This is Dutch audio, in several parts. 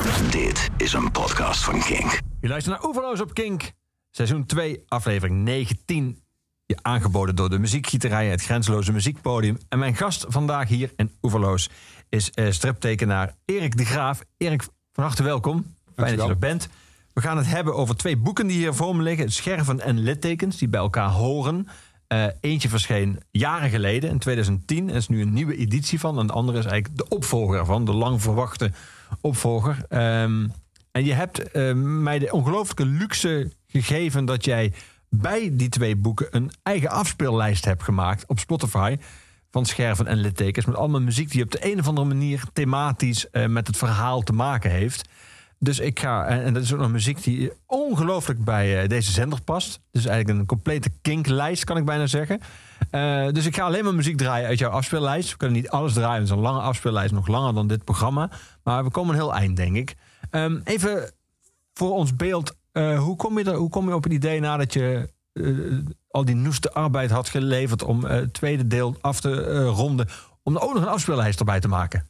Dit is een podcast van Kink. Je luistert naar Oeverloos op Kink. Seizoen 2, aflevering 19. Je aangeboden door de muziekgieterij, het grenzeloze muziekpodium. En mijn gast vandaag hier in Oeverloos is uh, striptekenaar Erik de Graaf. Erik, van harte welkom. Fijn dat je er bent. We gaan het hebben over twee boeken die hier voor me liggen. Scherven en littekens, die bij elkaar horen. Uh, eentje verscheen jaren geleden, in 2010. Er is nu een nieuwe editie van. En de andere is eigenlijk de opvolger van, de lang verwachte opvolger. Um, en je hebt uh, mij de ongelooflijke luxe gegeven dat jij bij die twee boeken een eigen afspeellijst hebt gemaakt op Spotify. Van scherven en littekens. Met allemaal muziek die op de een of andere manier thematisch uh, met het verhaal te maken heeft. Dus ik ga, en dat is ook nog muziek die ongelooflijk bij uh, deze zender past. Dus eigenlijk een complete kinklijst, kan ik bijna zeggen. Uh, dus ik ga alleen maar muziek draaien uit jouw afspeellijst. We kunnen niet alles draaien, het is een lange afspeellijst, nog langer dan dit programma. Maar we komen een heel eind, denk ik. Um, even voor ons beeld, uh, hoe, kom je er, hoe kom je op het idee nadat je al die noeste arbeid had geleverd om het tweede deel af te ronden, om er ook nog een afspeellijst erbij te maken?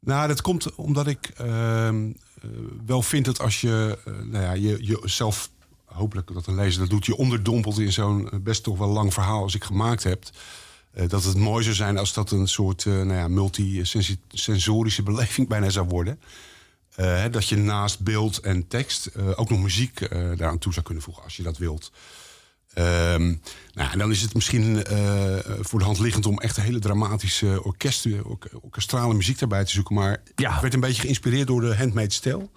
Nou, dat komt omdat ik ehm, wel vind dat als je, nou ja, je, jezelf, hopelijk dat een lezer dat doet, je onderdompelt in zo'n best toch wel lang verhaal als ik gemaakt heb. Uh, dat het mooi zou zijn als dat een soort nou ja, multisensorische beleving bijna zou worden. dat je naast beeld en tekst ook nog muziek daaraan toe zou kunnen voegen als je dat wilt. Um, nou, en dan is het misschien voor de hand liggend om echt een hele dramatische orkesten, or orkestrale muziek daarbij te zoeken. Maar ja. ik werd een beetje geïnspireerd door de Handmade Stijl.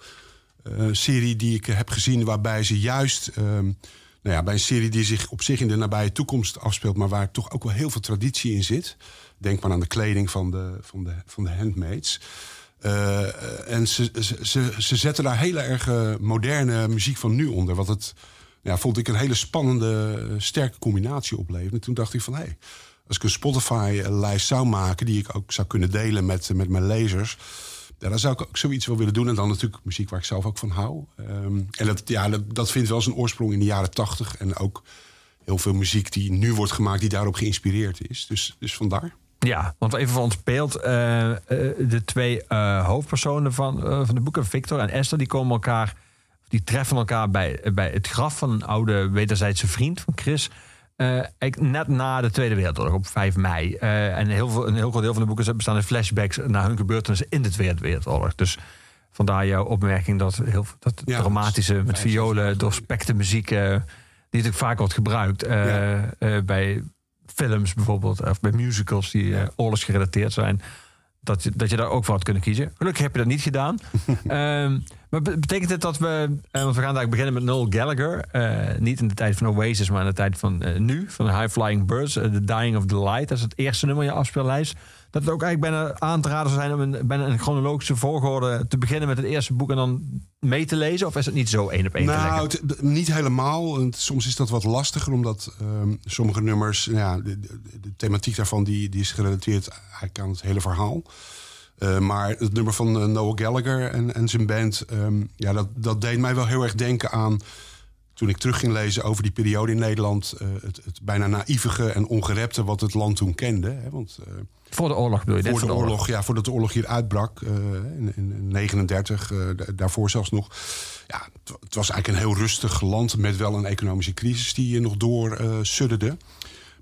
Uh, serie die ik heb gezien waarbij ze juist... Um, nou ja, bij een serie die zich op zich in de nabije toekomst afspeelt... maar waar toch ook wel heel veel traditie in zit. Denk maar aan de kleding van de, van de, van de handmaids. Uh, en ze, ze, ze zetten daar hele erg moderne muziek van nu onder. Wat het ja, vond ik een hele spannende, sterke combinatie opleveren. En toen dacht ik van, hé, hey, als ik een Spotify-lijst zou maken... die ik ook zou kunnen delen met, met mijn lezers... Dan zou ik ook zoiets wel willen doen. En dan natuurlijk muziek waar ik zelf ook van hou. Um, en dat, ja, dat, dat vindt wel zijn oorsprong in de jaren tachtig. En ook heel veel muziek die nu wordt gemaakt... die daarop geïnspireerd is. Dus, dus vandaar. Ja, want even voor ons beeld. Uh, de twee uh, hoofdpersonen van, van de boeken, Victor en Esther... die komen elkaar die treffen elkaar bij, bij het graf van een oude wederzijdse vriend van Chris. Uh, net na de Tweede Wereldoorlog, op 5 mei. Uh, en heel veel, een heel groot deel van de boeken bestaan in flashbacks naar hun gebeurtenissen in de Tweede Wereldoorlog. Dus vandaar jouw opmerking dat, heel, dat ja, dramatische, met violen, doorspekte muziek, uh, die natuurlijk vaak wordt gebruikt ja. bij films bijvoorbeeld, of bij musicals die oorlogsgerelateerd zijn dat, je, dat je daar ook voor had kunnen kiezen. Gelukkig heb je dat niet gedaan. um, maar betekent het dat we... Uh, want we gaan daar beginnen met Noel Gallagher. Uh, niet in de tijd van Oasis, maar in de tijd van uh, nu. Van High Flying Birds. The Dying of the Light. Dat is het eerste nummer in je afspeellijst. Dat het ook eigenlijk bijna aan te raden zou zijn... om een, bijna een chronologische volgorde te beginnen met het eerste boek... en dan mee te lezen? Of is het niet zo één op één nou, te leggen? niet helemaal. Soms is dat wat lastiger, omdat um, sommige nummers... Ja, de, de, de, thematiek daarvan die, die is gerelateerd eigenlijk aan het hele verhaal. Uh, maar het nummer van uh, Noah Gallagher en, en zijn band... Um, ja, dat, dat deed mij wel heel erg denken aan... toen ik terug ging lezen over die periode in Nederland... Uh, het, het, bijna naïvige en ongerepte wat het land toen kende. Hè, want, voor de oorlog bedoel je? Voor de, de oorlog, oorlog, ja, voordat de oorlog hier uitbrak. in, in 39, daarvoor zelfs nog. Ja, het, was eigenlijk een heel rustig land... met wel een economische crisis die nog door sudderde.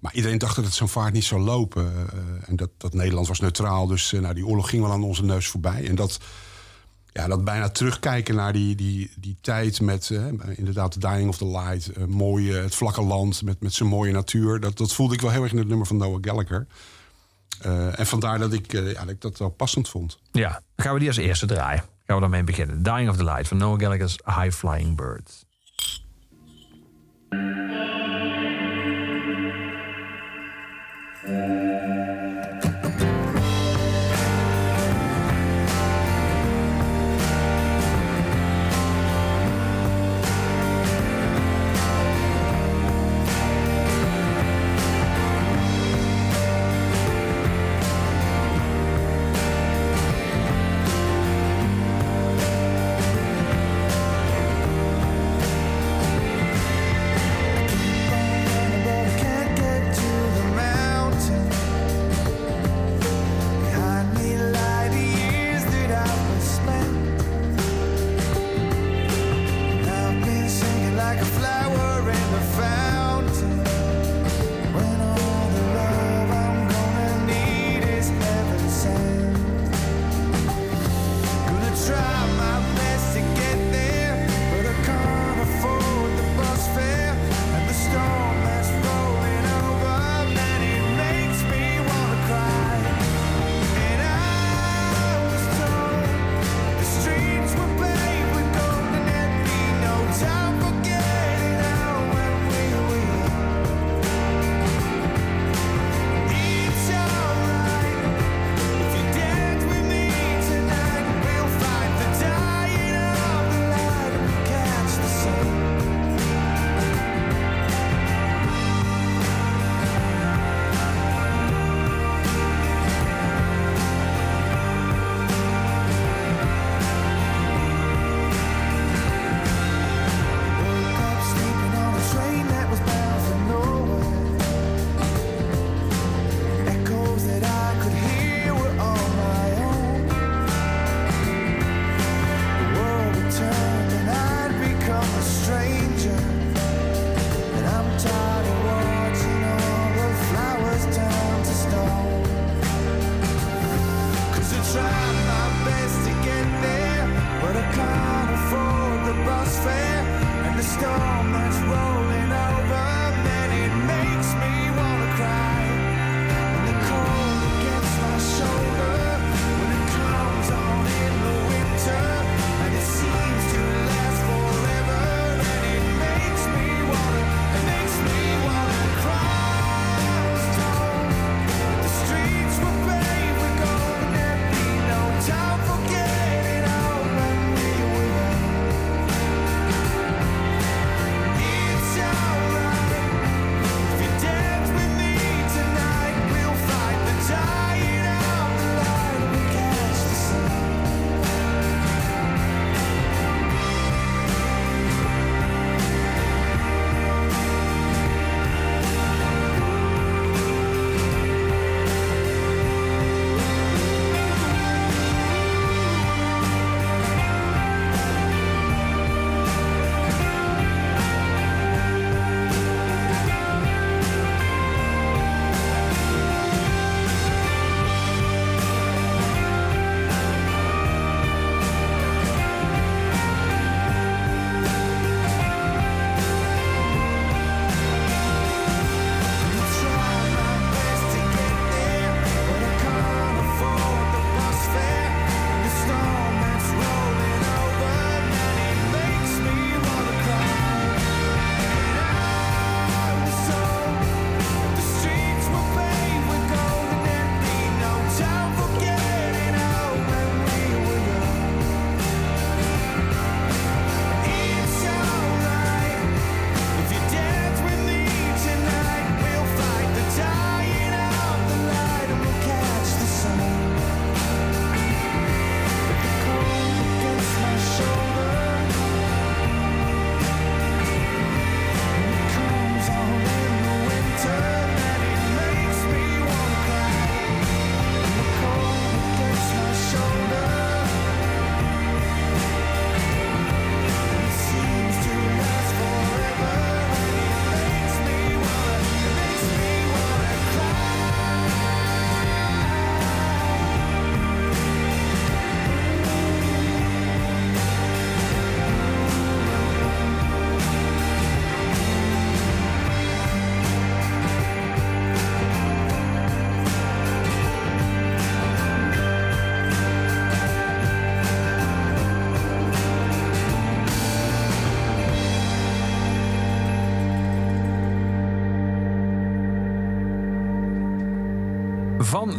Maar iedereen dacht dat het zo'n vaart niet zou lopen. En dat, dat Nederland was neutraal. Dus nou, die oorlog ging wel aan onze neus voorbij. En dat, ja, dat bijna terugkijken naar die, die, die tijd met eh, inderdaad The Dying of the Light. Eh, mooie, het vlakke land met, met zijn mooie natuur. Dat, dat voelde ik wel heel erg in het nummer van Noah Gallagher. Eh, en vandaar dat ik, uh, ja, dat wel passend vond. Ja, gaan we die als eerste draaien. Gaan we daarmee beginnen. Dying of the Light van Noah Gallagher's High Flying Birds. Mm.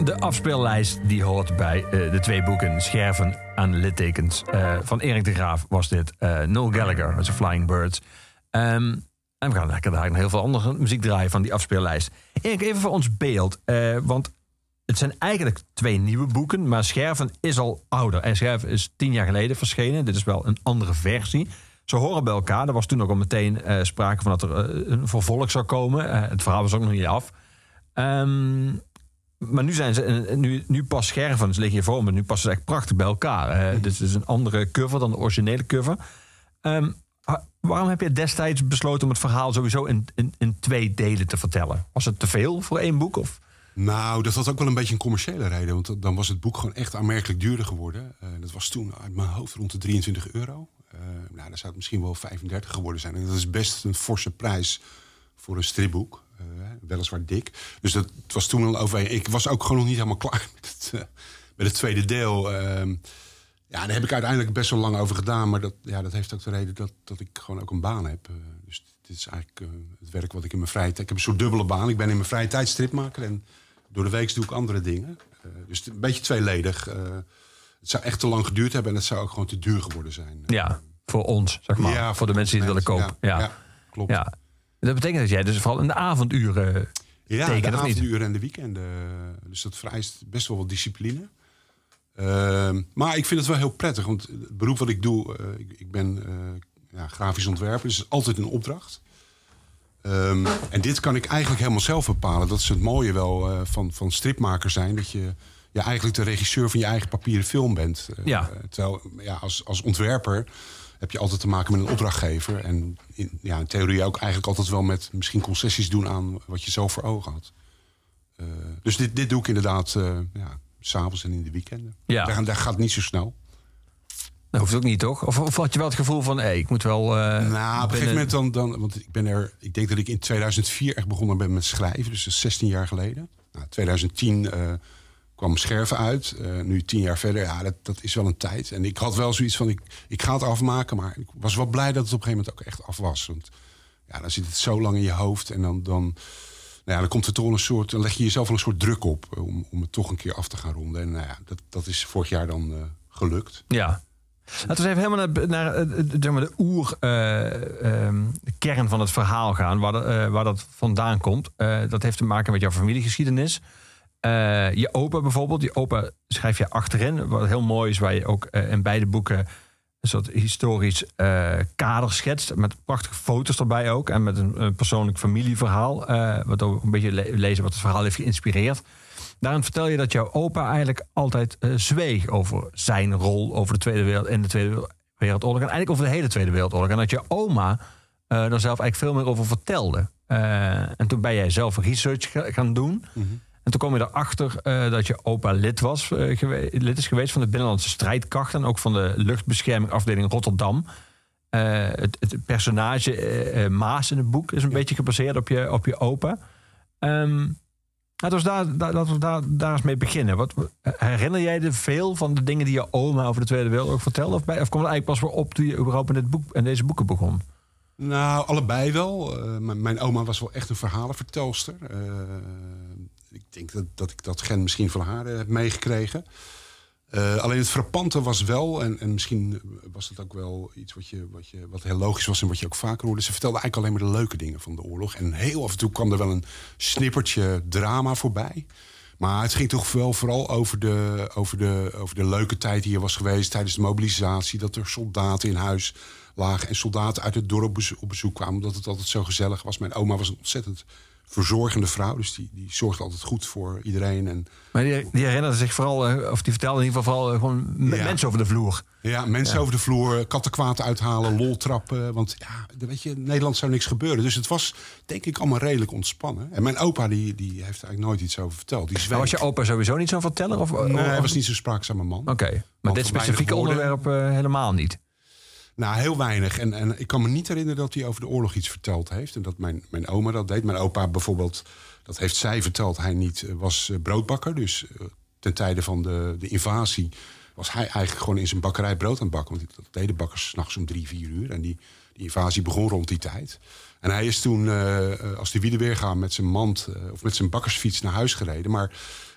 De afspeellijst die hoort bij eh, de twee boeken Scherven aan littekens. Eh, van Erik de Graaf was dit. Uh, Noel Gallagher, als Flying Birds. Ehm, en we gaan lekker daar heel veel andere muziek draaien van die afspeellijst. Erik, even voor ons beeld. want het zijn eigenlijk twee nieuwe boeken, maar Scherven is al ouder. En Scherven is tien jaar geleden verschenen. Dit is wel een andere versie. Ze horen bij elkaar. Er was toen ook al meteen sprake van dat er een vervolg zou komen. het verhaal was ook nog niet af. Um, maar nu zijn ze, nu, nu pas scherven, ze liggen hier voor me, nu passen ze echt prachtig bij elkaar. Hè? Dus het is een andere cover dan de originele cover. Ehm, waarom heb je destijds besloten om het verhaal sowieso in, in, in, twee delen te vertellen? Was het te veel voor één boek? Of? Nou, dat was ook wel een beetje een commerciële reden. Want dan was het boek gewoon echt aanmerkelijk duurder geworden. Uh, dat was toen uit mijn hoofd rond de 23 euro. Uh, nou, dan zou het misschien wel 35 geworden zijn. En dat is best een forse prijs voor een stripboek. Uh, weliswaar dik. Dus dat was toen al over. Ik was ook gewoon nog niet helemaal klaar met het, uh, met het tweede deel. Uh, ja, daar heb ik uiteindelijk best wel lang over gedaan. Maar dat, ja, dat heeft ook de reden dat, dat ik gewoon ook een baan heb. Uh, dus dit is eigenlijk het werk wat ik in mijn vrije tijd... Ik heb een soort dubbele baan. Ik ben in mijn vrije tijd stripmaker. En door de week doe ik andere dingen. dus een beetje tweeledig. het zou echt te lang geduurd hebben. En het zou ook gewoon te duur geworden zijn. Ja, voor ons, zeg maar. Ja, voor, de mensen die het willen kopen. Ja, ja. klopt. Ja. Dat betekent dat jij dus vooral in de avonduren ja, tekent, de avonduren en de weekenden. Dus dat vereist best wel wat discipline. Uh, maar ik vind het wel heel prettig, want het beroep wat ik doe, uh, ik, ik, ben uh, ja, grafisch ontwerper, dus het is altijd een opdracht. Um, en dit kan ik eigenlijk helemaal zelf bepalen. Dat is het mooie wel uh, van, van stripmaker zijn, dat je ja, eigenlijk de regisseur van je eigen papieren film bent. ja. terwijl ja, als, als ontwerper heb je altijd te maken met een opdrachtgever. En in, ja, in theorie ook eigenlijk altijd wel met misschien concessies doen aan wat je zo voor ogen had. Uh, dus dit, dit doe ik inderdaad uh, ja, s'avonds en in de weekenden. Ja. Daar, daar gaat het niet zo snel. Dat hoeft ook niet, toch? Of, of had je wel het gevoel van, hey, ik moet wel... Uh, nou, op een gegeven moment dan, dan... Want ik ben er... Ik denk dat ik in 2004 echt begonnen ben met schrijven. Dus dat is 16 jaar geleden. Nou, 2010 kwam Scherven uit. Uh, nu tien jaar verder, ja, dat, dat is wel een tijd. En ik had wel zoiets van, ik, ik ga het afmaken. Maar ik was wel blij dat het op een gegeven moment ook echt af was. Want ja, dan zit het zo lang in je hoofd. En dan, dan, nou ja, dan komt er toch een soort, dan leg je jezelf wel een soort druk op. Eh, om, om het toch een keer af te gaan ronden. En nou ja, dat, dat is vorig jaar dan uh, gelukt. Ja. Laten we even helemaal naar, naar de oer uh, um, kern van het verhaal gaan, waar, waar dat vandaan komt. dat heeft te maken met jouw familiegeschiedenis. Uh, je opa bijvoorbeeld, die opa schrijf je achterin. Wat heel mooi is, waar je ook uh, in beide boeken een soort historisch uh, kader schetst. Met prachtige foto's erbij ook. En met een, persoonlijk familieverhaal. wat ook een beetje le lezen wat het verhaal heeft geïnspireerd. Daarin vertel je dat jouw opa eigenlijk altijd zweeg over zijn rol over de Tweede Wereld in de Tweede Wereldoorlog. En eigenlijk over de hele Tweede Wereldoorlog. En dat je oma daar zelf eigenlijk veel meer over vertelde. en toen ben jij zelf research gaan doen. -hmm. En toen kom je erachter uh, dat je opa lid, was, uh, lid is geweest van de Binnenlandse Strijdkracht en ook van de luchtbescherming afdeling Rotterdam. Uh, het, het, personage Maas in het boek is een beetje gebaseerd op je, op je opa. Um, laten we daar, daar, laten we daar, daar eens mee beginnen. Wat, herinner jij je veel van de dingen die je oma over de Tweede Wereldoorlog vertelde? Of, bij, of kwam het eigenlijk pas weer op toen je überhaupt met dit boek en deze boeken begon? Nou, allebei wel. mijn oma was wel echt een verhalenvertelster ik denk dat, dat ik dat gen misschien van haar heb meegekregen. Uh, alleen het frappante was wel, en, en misschien was het ook wel iets wat, je, wat, je, wat heel logisch was en wat je ook vaker hoorde. Ze vertelde eigenlijk alleen maar de leuke dingen van de oorlog. En heel af en toe kwam er wel een snippertje drama voorbij. Maar het ging toch wel vooral over de, over, de, over de leuke tijd die er was geweest tijdens de mobilisatie. Dat er soldaten in huis lagen en soldaten uit het dorp op bezoek kwamen. Omdat het altijd zo gezellig was. Mijn oma was een ontzettend verzorgende vrouw. Dus die, die zorgt altijd goed voor iedereen. En, maar die, die herinnerde zich vooral, eh, of die vertelde in ieder geval vooral eh, gewoon mensen over de vloer. Ja, mensen over de vloer, kattenkwaad uithalen, lol trappen. Want ja, weet je, in Nederland zou niks gebeuren. Dus het was denk ik allemaal redelijk ontspannen. En mijn opa die, die heeft eigenlijk nooit iets over verteld. Die was je opa sowieso niet zo verteller? Of, nee, hij was niet zo'n spraakzame man. Oké, maar dit specifieke onderwerp uh, helemaal niet? Nou, heel weinig. En, en ik kan me niet herinneren dat hij over de oorlog iets verteld heeft. En dat mijn, mijn oma dat deed. Mijn opa bijvoorbeeld, dat heeft zij verteld. Hij niet eh, was eh, broodbakker. Dus eh, ten tijde van de, de invasie was hij eigenlijk gewoon in zijn bakkerij brood aan het bakken. Want dat deden bakkers s'nachts om drie, vier uur. En die, die invasie begon rond die tijd. En hij is toen, als die wiede weer gaan, met zijn mand of met zijn bakkersfiets naar huis gereden. Maar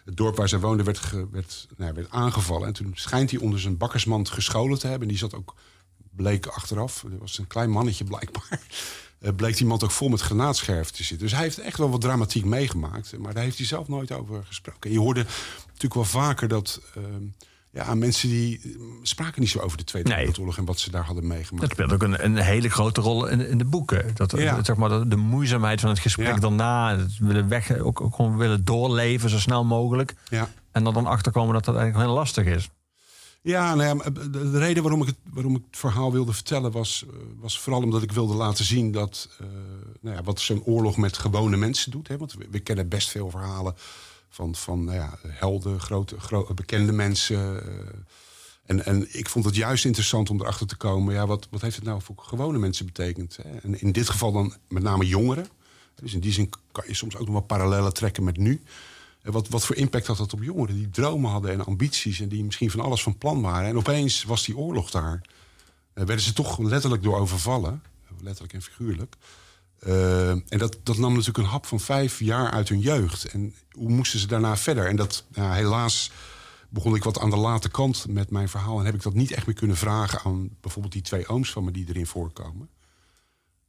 het dorp waar zij woonde werd, werd, nou, werd aangevallen. En toen schijnt hij onder zijn bakkersmand gescholen te hebben. En die zat ook, bleek achteraf, er was een klein mannetje blijkbaar. Uh, bleek die man ook vol met granaatscherven te zitten. Dus hij heeft echt wel wat dramatiek meegemaakt. Maar daar heeft hij zelf nooit over gesproken. En je hoorde natuurlijk wel vaker dat ehm, ja, mensen die spraken niet zo over de Tweede Nee. Wereldoorlog en wat ze daar hadden meegemaakt. Dat speelt ook een, een hele grote rol in, in de boeken. Dat, Ja. dat, zeg maar, de, de moeizaamheid van het gesprek Ja. daarna. Het willen weg, ook, ook gewoon willen doorleven zo snel mogelijk. Ja. En dan, dan achterkomen dat dat eigenlijk heel lastig is. Ja, nou maar de, de reden waarom ik, het, waarom ik het verhaal wilde vertellen was, eh, was vooral omdat ik wilde laten zien dat eh, nou ja, wat zo'n oorlog met gewone mensen doet. Hè? Want we, kennen best veel verhalen van, van nou ja, helden, grote, gro- bekende mensen. eh, en, en ik vond het juist interessant om erachter te komen, ja, wat, wat heeft het nou voor gewone mensen betekend? Hè? En in dit geval dan met name jongeren. Dus in die zin kan je soms ook nog wel parallellen trekken met nu. Wat, wat voor impact had dat op jongeren die dromen hadden en ambities en die misschien van alles van plan waren. En opeens was die oorlog daar. Eh, werden ze toch letterlijk door overvallen, letterlijk en figuurlijk. Eh, en dat, dat nam natuurlijk een hap van vijf jaar uit hun jeugd. En hoe moesten ze daarna verder? En dat, helaas begon ik wat aan de late kant met mijn verhaal. En heb ik dat niet echt meer kunnen vragen aan bijvoorbeeld die twee ooms van me die erin voorkomen.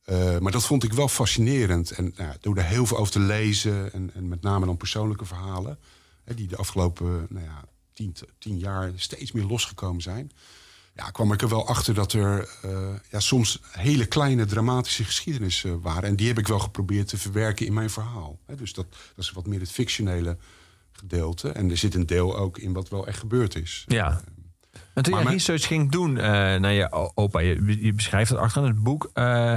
Eh, maar dat vond ik wel fascinerend. En nou, ja, door er heel veel over te lezen, en, en met name dan persoonlijke verhalen, hè, die de afgelopen nou ja, tien, tien jaar steeds meer losgekomen zijn, ja, kwam ik er wel achter dat er eh, ja, soms hele kleine dramatische geschiedenissen waren. En die heb ik wel geprobeerd te verwerken in mijn verhaal. Hè, dus dat, dat is wat meer het fictionele gedeelte. En er zit een deel ook in wat wel echt gebeurd is. Ja. En toen je research ging doen eh, naar je opa, je, je beschrijft het achter in het boek. eh,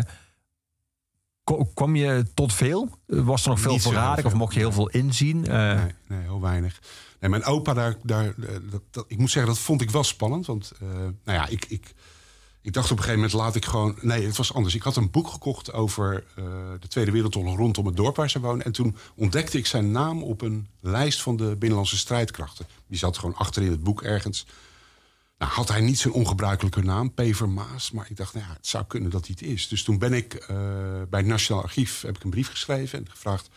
kwam je tot veel? Was er nog veel voorradig of mocht je heel veel inzien? Eh, Nee, nee, heel weinig. Nee, mijn opa, daar, daar, eh, dat, dat, ik moet zeggen, dat vond ik wel spannend. Want eh, nou ja, ik, ik, ik dacht op een gegeven moment, laat ik gewoon... Nee, het was anders. Ik had een boek gekocht over de Tweede Wereldoorlog rondom het dorp waar ze wonen. En toen ontdekte ik zijn naam op een lijst van de Binnenlandse strijdkrachten. Die zat gewoon achterin het boek ergens. Nou, had hij niet zo'n ongebruikelijke naam, Pever Maas. Maar ik dacht, nou ja, het zou kunnen dat hij het is. Dus toen ben ik eh, bij het Nationaal Archief heb ik een brief geschreven en gevraagd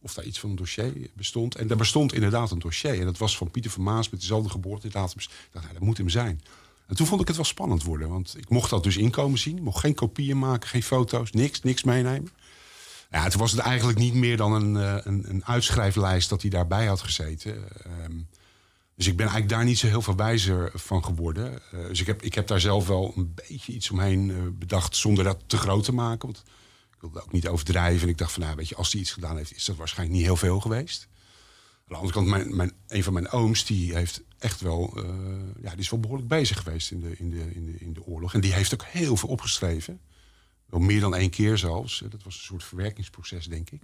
of daar iets van een dossier bestond. En daar bestond inderdaad een dossier. En dat was van Pieter van Maas met dezelfde geboortedatum. Dacht, nou, dat moet hem zijn. En toen vond ik het wel spannend worden. Want ik mocht dat dus inkomen zien. Mocht geen kopieën maken, geen foto's, niks, niks meenemen. Ja, toen was het eigenlijk niet meer dan een, eh, een, een uitschrijflijst dat hij daarbij had gezeten. Ehm, dus ik ben eigenlijk daar niet zo heel veel wijzer van geworden. Eh, dus ik heb, ik heb daar zelf wel een beetje iets omheen eh, bedacht zonder dat te groot te maken. Want ik wilde ook niet overdrijven. En ik dacht van, nou, weet je, als hij iets gedaan heeft, is dat waarschijnlijk niet heel veel geweest. Aan de andere kant, mijn, mijn, een van mijn ooms, die heeft echt wel, eh, ja, die is wel behoorlijk bezig geweest in de, in, de, in, de, in de oorlog. En die heeft ook heel veel opgeschreven. Wel meer dan één keer zelfs. Dat was een soort verwerkingsproces, denk ik.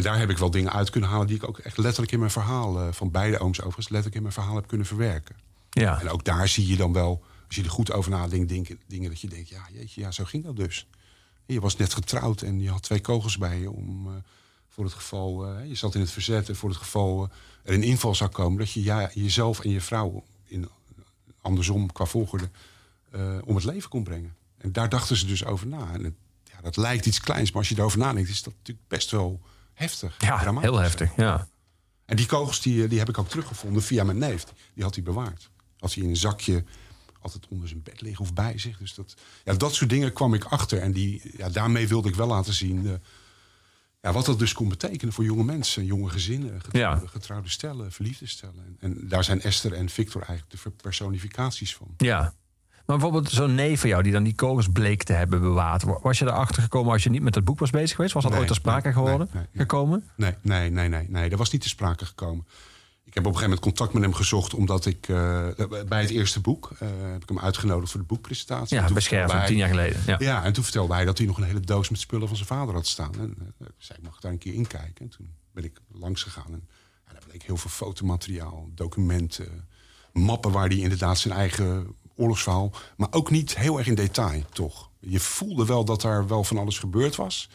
En daar heb ik wel dingen uit kunnen halen die ik ook echt letterlijk in mijn verhaal, eh, van beide ooms overigens, letterlijk in mijn verhaal heb kunnen verwerken. ja. En ook daar zie je dan wel, als je er goed over nadenkt, dingen, dingen dat je denkt, ja, jeetje, ja, zo ging dat dus. Je was net getrouwd en je had twee kogels bij je om eh, voor het geval, eh, je zat in het verzet en voor het geval er een inval zou komen, dat je ja, jezelf en je vrouw in, andersom qua volgorde om het leven kon brengen. En daar dachten ze dus over na. En het, ja, dat lijkt iets kleins, maar als je erover nadenkt, is dat natuurlijk best wel heftig. ja, heel heftig. Ja. En die kogels die, die heb ik ook teruggevonden via mijn neef. Die had hij bewaard. Had hij in een zakje altijd onder zijn bed liggen of bij zich. Dus dat, ja, dat soort dingen kwam ik achter. En die, ja, daarmee wilde ik wel laten zien eh, ja, wat dat dus kon betekenen voor jonge mensen, jonge gezinnen, getrouwde, Ja. getrouwde stellen, verliefde stellen. En, en daar zijn Esther en Victor eigenlijk de personificaties van. ja. Maar bijvoorbeeld zo'n neef van jou die dan die kogels bleek te hebben bewaard. Was je erachter gekomen als je niet met dat boek was bezig geweest? Was dat Nee, ooit ter sprake nee, geworden? nee, gekomen? Nee, nee, nee, nee, nee, dat was niet te sprake gekomen. Ik heb op een gegeven moment contact met hem gezocht, omdat ik eh, bij het eerste boek eh, heb ik hem uitgenodigd voor de boekpresentatie. En Ja, vertelde tien jaar geleden. Ja. Ja, en toen vertelde hij dat hij nog een hele doos met spullen van zijn vader had staan. En ik zei, ik mag daar een keer inkijken. En toen ben ik langs gegaan. En daar bleek heel veel fotomateriaal, documenten, mappen waar hij inderdaad zijn eigen oorlogsverhaal... maar ook niet heel erg in detail, toch. Je voelde wel dat daar wel van alles gebeurd was.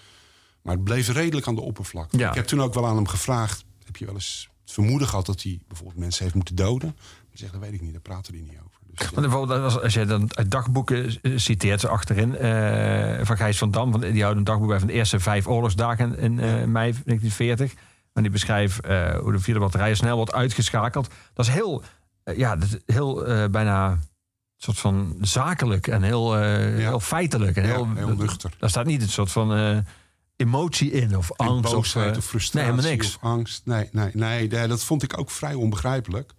Maar het bleef redelijk aan de oppervlakte. Ja. Ik heb toen ook wel aan hem gevraagd... heb je wel eens vermoeden gehad dat hij bijvoorbeeld mensen heeft moeten doden. Maar zegt, dat weet ik niet, daar praten die niet over. Dus, bijvoorbeeld als, als je dan uit dagboeken citeert ze achterin eh, van Gijs van Dam, die houdt een dagboek bij van de eerste vijf oorlogsdagen in eh, mei 1940. En die beschrijft eh, hoe de vierde batterij snel wordt uitgeschakeld. Dat is heel, ja, dat is heel bijna soort van zakelijk en heel, eh, Ja. heel feitelijk. En Ja, heel, heel nuchter. Daar staat niet een soort van eh, emotie in of angst. boosheid eh, of frustratie Nee, niks. of angst. Nee, nee, nee, nee, dat vond ik ook vrij onbegrijpelijk.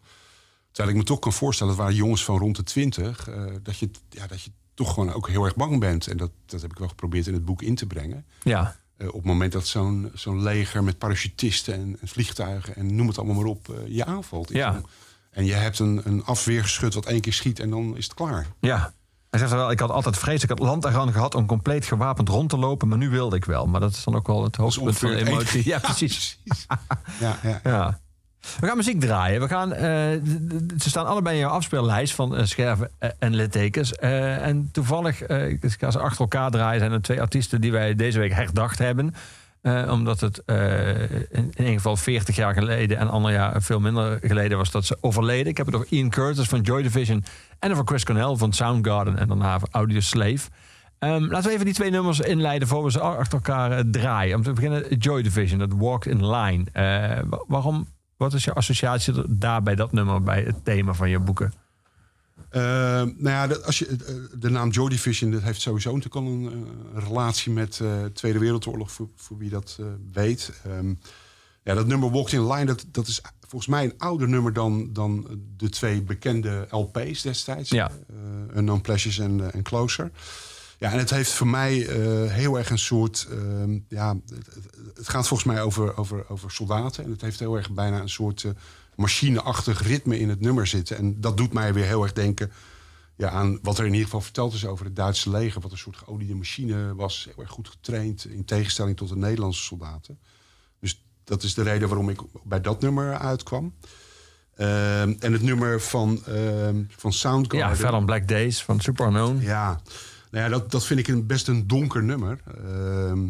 Terwijl ik me toch kan voorstellen, dat waren jongens van rond de twintig... eh, dat, je, ja, dat je toch gewoon ook heel erg bang bent. En dat, dat heb ik wel geprobeerd in het boek in te brengen. Ja, op het moment dat zo'n zo'n leger met parachutisten en, en vliegtuigen... en noem het allemaal maar op, je aanvalt. Ja. En je hebt een, een afweergeschut wat één keer schiet en dan is het klaar. ja. Hij zegt wel, ik had altijd vrees, ik had land eraan gehad om compleet gewapend rond te lopen, maar nu wilde ik wel. Maar dat is dan ook wel het hoogtepunt van de het emotie. Ja, precies. Ja, ja. Ja. We gaan muziek draaien. We gaan, eh, ze staan allebei in jouw afspeellijst van eh, scherven en littekens. Eh, en toevallig, ik ga ze achter elkaar draaien, zijn er twee artiesten die wij deze week herdacht hebben. Eh, omdat het eh, in, ieder geval 40 jaar geleden en ander jaar veel minder geleden was dat ze overleden. Ik heb het over Ian Curtis van Joy Division en over Chris Cornell van Soundgarden en daarna van Audio Slave. Ehm, laten we even die twee nummers inleiden voor we ze achter elkaar eh, draaien. Om te beginnen, Joy Division, dat Walk in Line. Wa- waarom, wat is je associatie daar bij dat nummer, bij het thema van je boeken? Eh, nou ja, dat- als je, eh, de naam Joy Division dat heeft sowieso natuurlijk al een, eh, een relatie met de Tweede Wereldoorlog, voor, voor wie dat weet. Ehm, ja, dat nummer Walked in Line, dat, dat is volgens mij een ouder nummer dan, dan de twee bekende LP's destijds. Ja. Unknown Pleasures en, en Closer. Ja, en het heeft voor mij heel erg een soort. ehm, ja, het, het- gaat volgens mij over, over, over soldaten. En het heeft heel erg bijna een soort machineachtig ritme in het nummer zitten. En dat doet mij weer heel erg denken ja, aan wat er in ieder geval verteld is over het Duitse leger. Wat een soort geoliede machine was. Heel erg goed getraind. In tegenstelling tot de Nederlandse soldaten. Dus dat is de reden waarom ik bij dat nummer uitkwam. Ehm, en het nummer van, ehm van Soundgarden. Ja, verder Black Days van Super Unknown. Ja, nou ja dat, dat vind ik een, best een donker nummer. Ehm,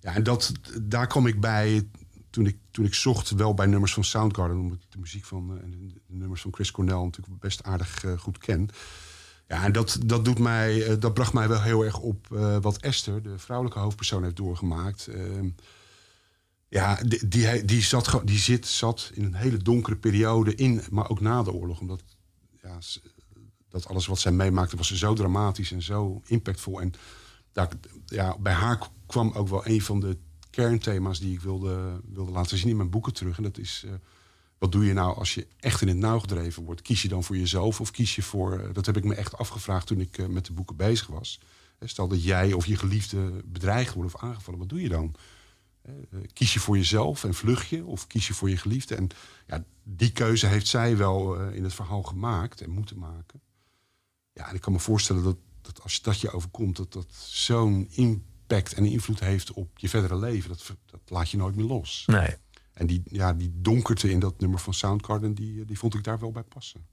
ja, en dat, daar kwam ik bij toen ik, toen ik zocht, wel bij nummers van Soundgarden, omdat ik de muziek van eh, en de, nummers van Chris Cornell natuurlijk best aardig eh, goed ken. Ja, en dat, dat, doet mij, eh, dat bracht mij wel heel erg op wat Esther, de vrouwelijke hoofdpersoon, heeft doorgemaakt. Ehm, ja, die, die, die, zat, die zit, zat in een hele donkere periode in, maar ook na de oorlog. Omdat ja, dat alles wat zij meemaakte was zo dramatisch en zo impactvol. En daar, ja, bij haar kwam ook wel een van de kernthema's die ik wilde, wilde laten zien in mijn boeken terug. En dat is, eh, wat doe je nou als je echt in het nauw gedreven wordt? Kies je dan voor jezelf of kies je voor... eh, dat heb ik me echt afgevraagd toen ik eh, met de boeken bezig was. Stel dat jij of je geliefde bedreigd wordt of aangevallen, wat doe je dan? Kies je voor jezelf en vlucht je? Of kies je voor je geliefde? En ja, die keuze heeft zij wel in het verhaal gemaakt en moeten maken. Ja, en ik kan me voorstellen dat, dat als dat je overkomt... dat dat zo'n impact en invloed heeft op je verdere leven. Dat, dat laat je nooit meer los. Nee. En die, ja, die donkerte in dat nummer van Soundgarden... die, die vond ik daar wel bij passen.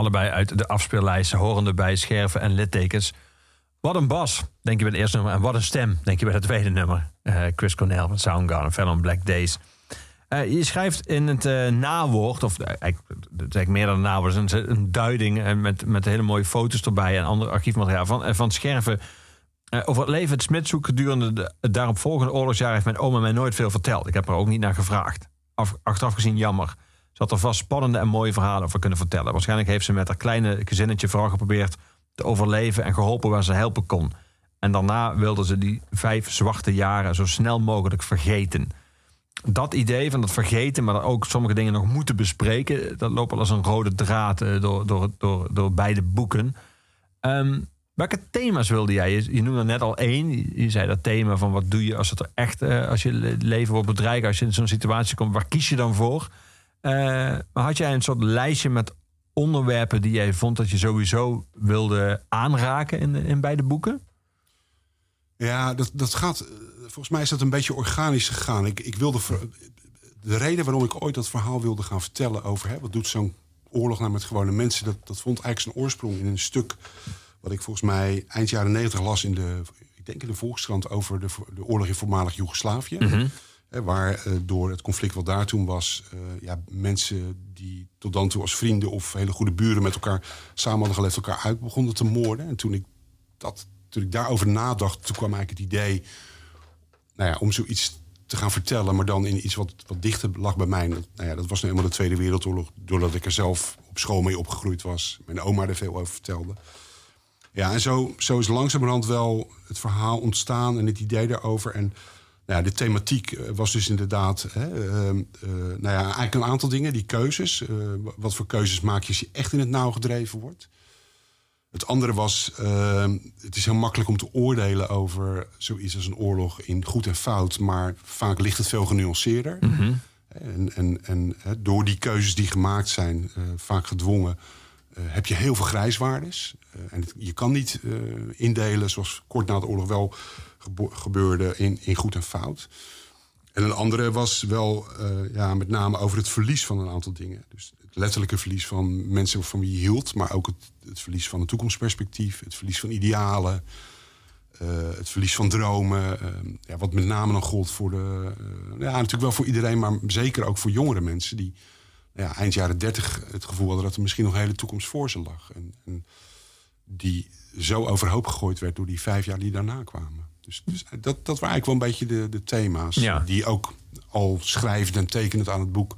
Allebei uit de afspeellijsten, horende bij scherven en littekens. Wat een bas, denk je bij het eerste nummer. En wat een stem, denk je bij het tweede nummer. Uh, Chris Cornell van Soundgarden, Fell on Black Days. Uh, je schrijft in het uh, nawoord, of eigenlijk, is meer dan een nawoord, een, een duiding met, met hele mooie foto's erbij en ander archiefmateriaal van, van Scherven. over het leven het Smitshoek gedurende de, het daaropvolgende oorlogsjaar heeft mijn oma mij nooit veel verteld. Ik heb er ook niet naar gevraagd. Af, achteraf gezien jammer. Had er vast spannende en mooie verhalen over kunnen vertellen. Waarschijnlijk heeft ze met haar kleine gezinnetje vooral geprobeerd te overleven en geholpen waar ze helpen kon. En daarna wilde ze die vijf zwarte jaren zo snel mogelijk vergeten. Dat idee van het vergeten, maar ook sommige dingen nog moeten bespreken, dat loopt al als een rode draad eh, door, door, door, door beide boeken. Um, welke thema's wilde jij? Je, je noemde net al één. Je zei dat thema van wat doe je als het er echt, uh, als je leven wordt bedreigd, als je in zo'n situatie komt, waar kies je dan voor? Maar had jij een soort lijstje met onderwerpen die jij vond dat je sowieso wilde aanraken in, in beide boeken? Ja, dat, dat gaat. Volgens mij is dat een beetje organisch gegaan. Ik, ik wilde. De reden waarom ik ooit dat verhaal wilde gaan vertellen over hè, wat doet zo'n oorlog nou met gewone mensen, dat, dat vond eigenlijk zijn oorsprong in een stuk wat ik volgens mij eind jaren negentig las in de, ik denk in de Volkskrant over de, de oorlog in voormalig Joegoslavië. Mm waar eh, door het conflict wat daar toen was, uh, ja, mensen die tot dan toe als vrienden of hele goede buren met elkaar samen hadden geleefd, elkaar uit begonnen te moorden. En toen ik, dat, toen ik daarover nadacht, toen kwam eigenlijk het idee nou ja, om zoiets te gaan vertellen, maar dan in iets wat, wat dichter lag bij mij. Dat, nou ja, dat was nu eenmaal de Tweede Wereldoorlog, doordat ik er zelf op school mee opgegroeid was. Mijn oma er veel over vertelde. Ja, en zo, zo is langzamerhand wel het verhaal ontstaan en het idee daarover. En nou ja, de thematiek eh, was dus inderdaad, hè, uh, uh, nou ja, eigenlijk een aantal dingen, die keuzes. Uh, wat voor keuzes maak je als je echt in het nauw gedreven wordt? Het andere was, ehm, het is heel makkelijk om te oordelen over zoiets als een oorlog in goed en fout, maar vaak ligt het veel genuanceerder. Mm -hmm. En, en, en door die keuzes die gemaakt zijn, vaak gedwongen, heb je heel veel grijswaardes. en je kan niet indelen, zoals kort na de oorlog wel gebeurde in, in goed en fout. En een andere was wel uh, ja, met name over het verlies van een aantal dingen. Dus het letterlijke verlies van mensen van wie je hield, maar ook het, het verlies van een toekomstperspectief, het verlies van idealen, uh, het verlies van dromen. Uh, ja, wat met name dan gold voor de. ja, natuurlijk wel voor iedereen, maar zeker ook voor jongere mensen die ja, eind jaren dertig het gevoel hadden dat er misschien nog een hele toekomst voor ze lag. En, en die zo overhoop gegooid werd door die vijf jaar die daarna kwamen. Dus, dus, dat, dat waren eigenlijk wel een beetje de, de thema's. Die ook al schrijvend en tekenend aan het boek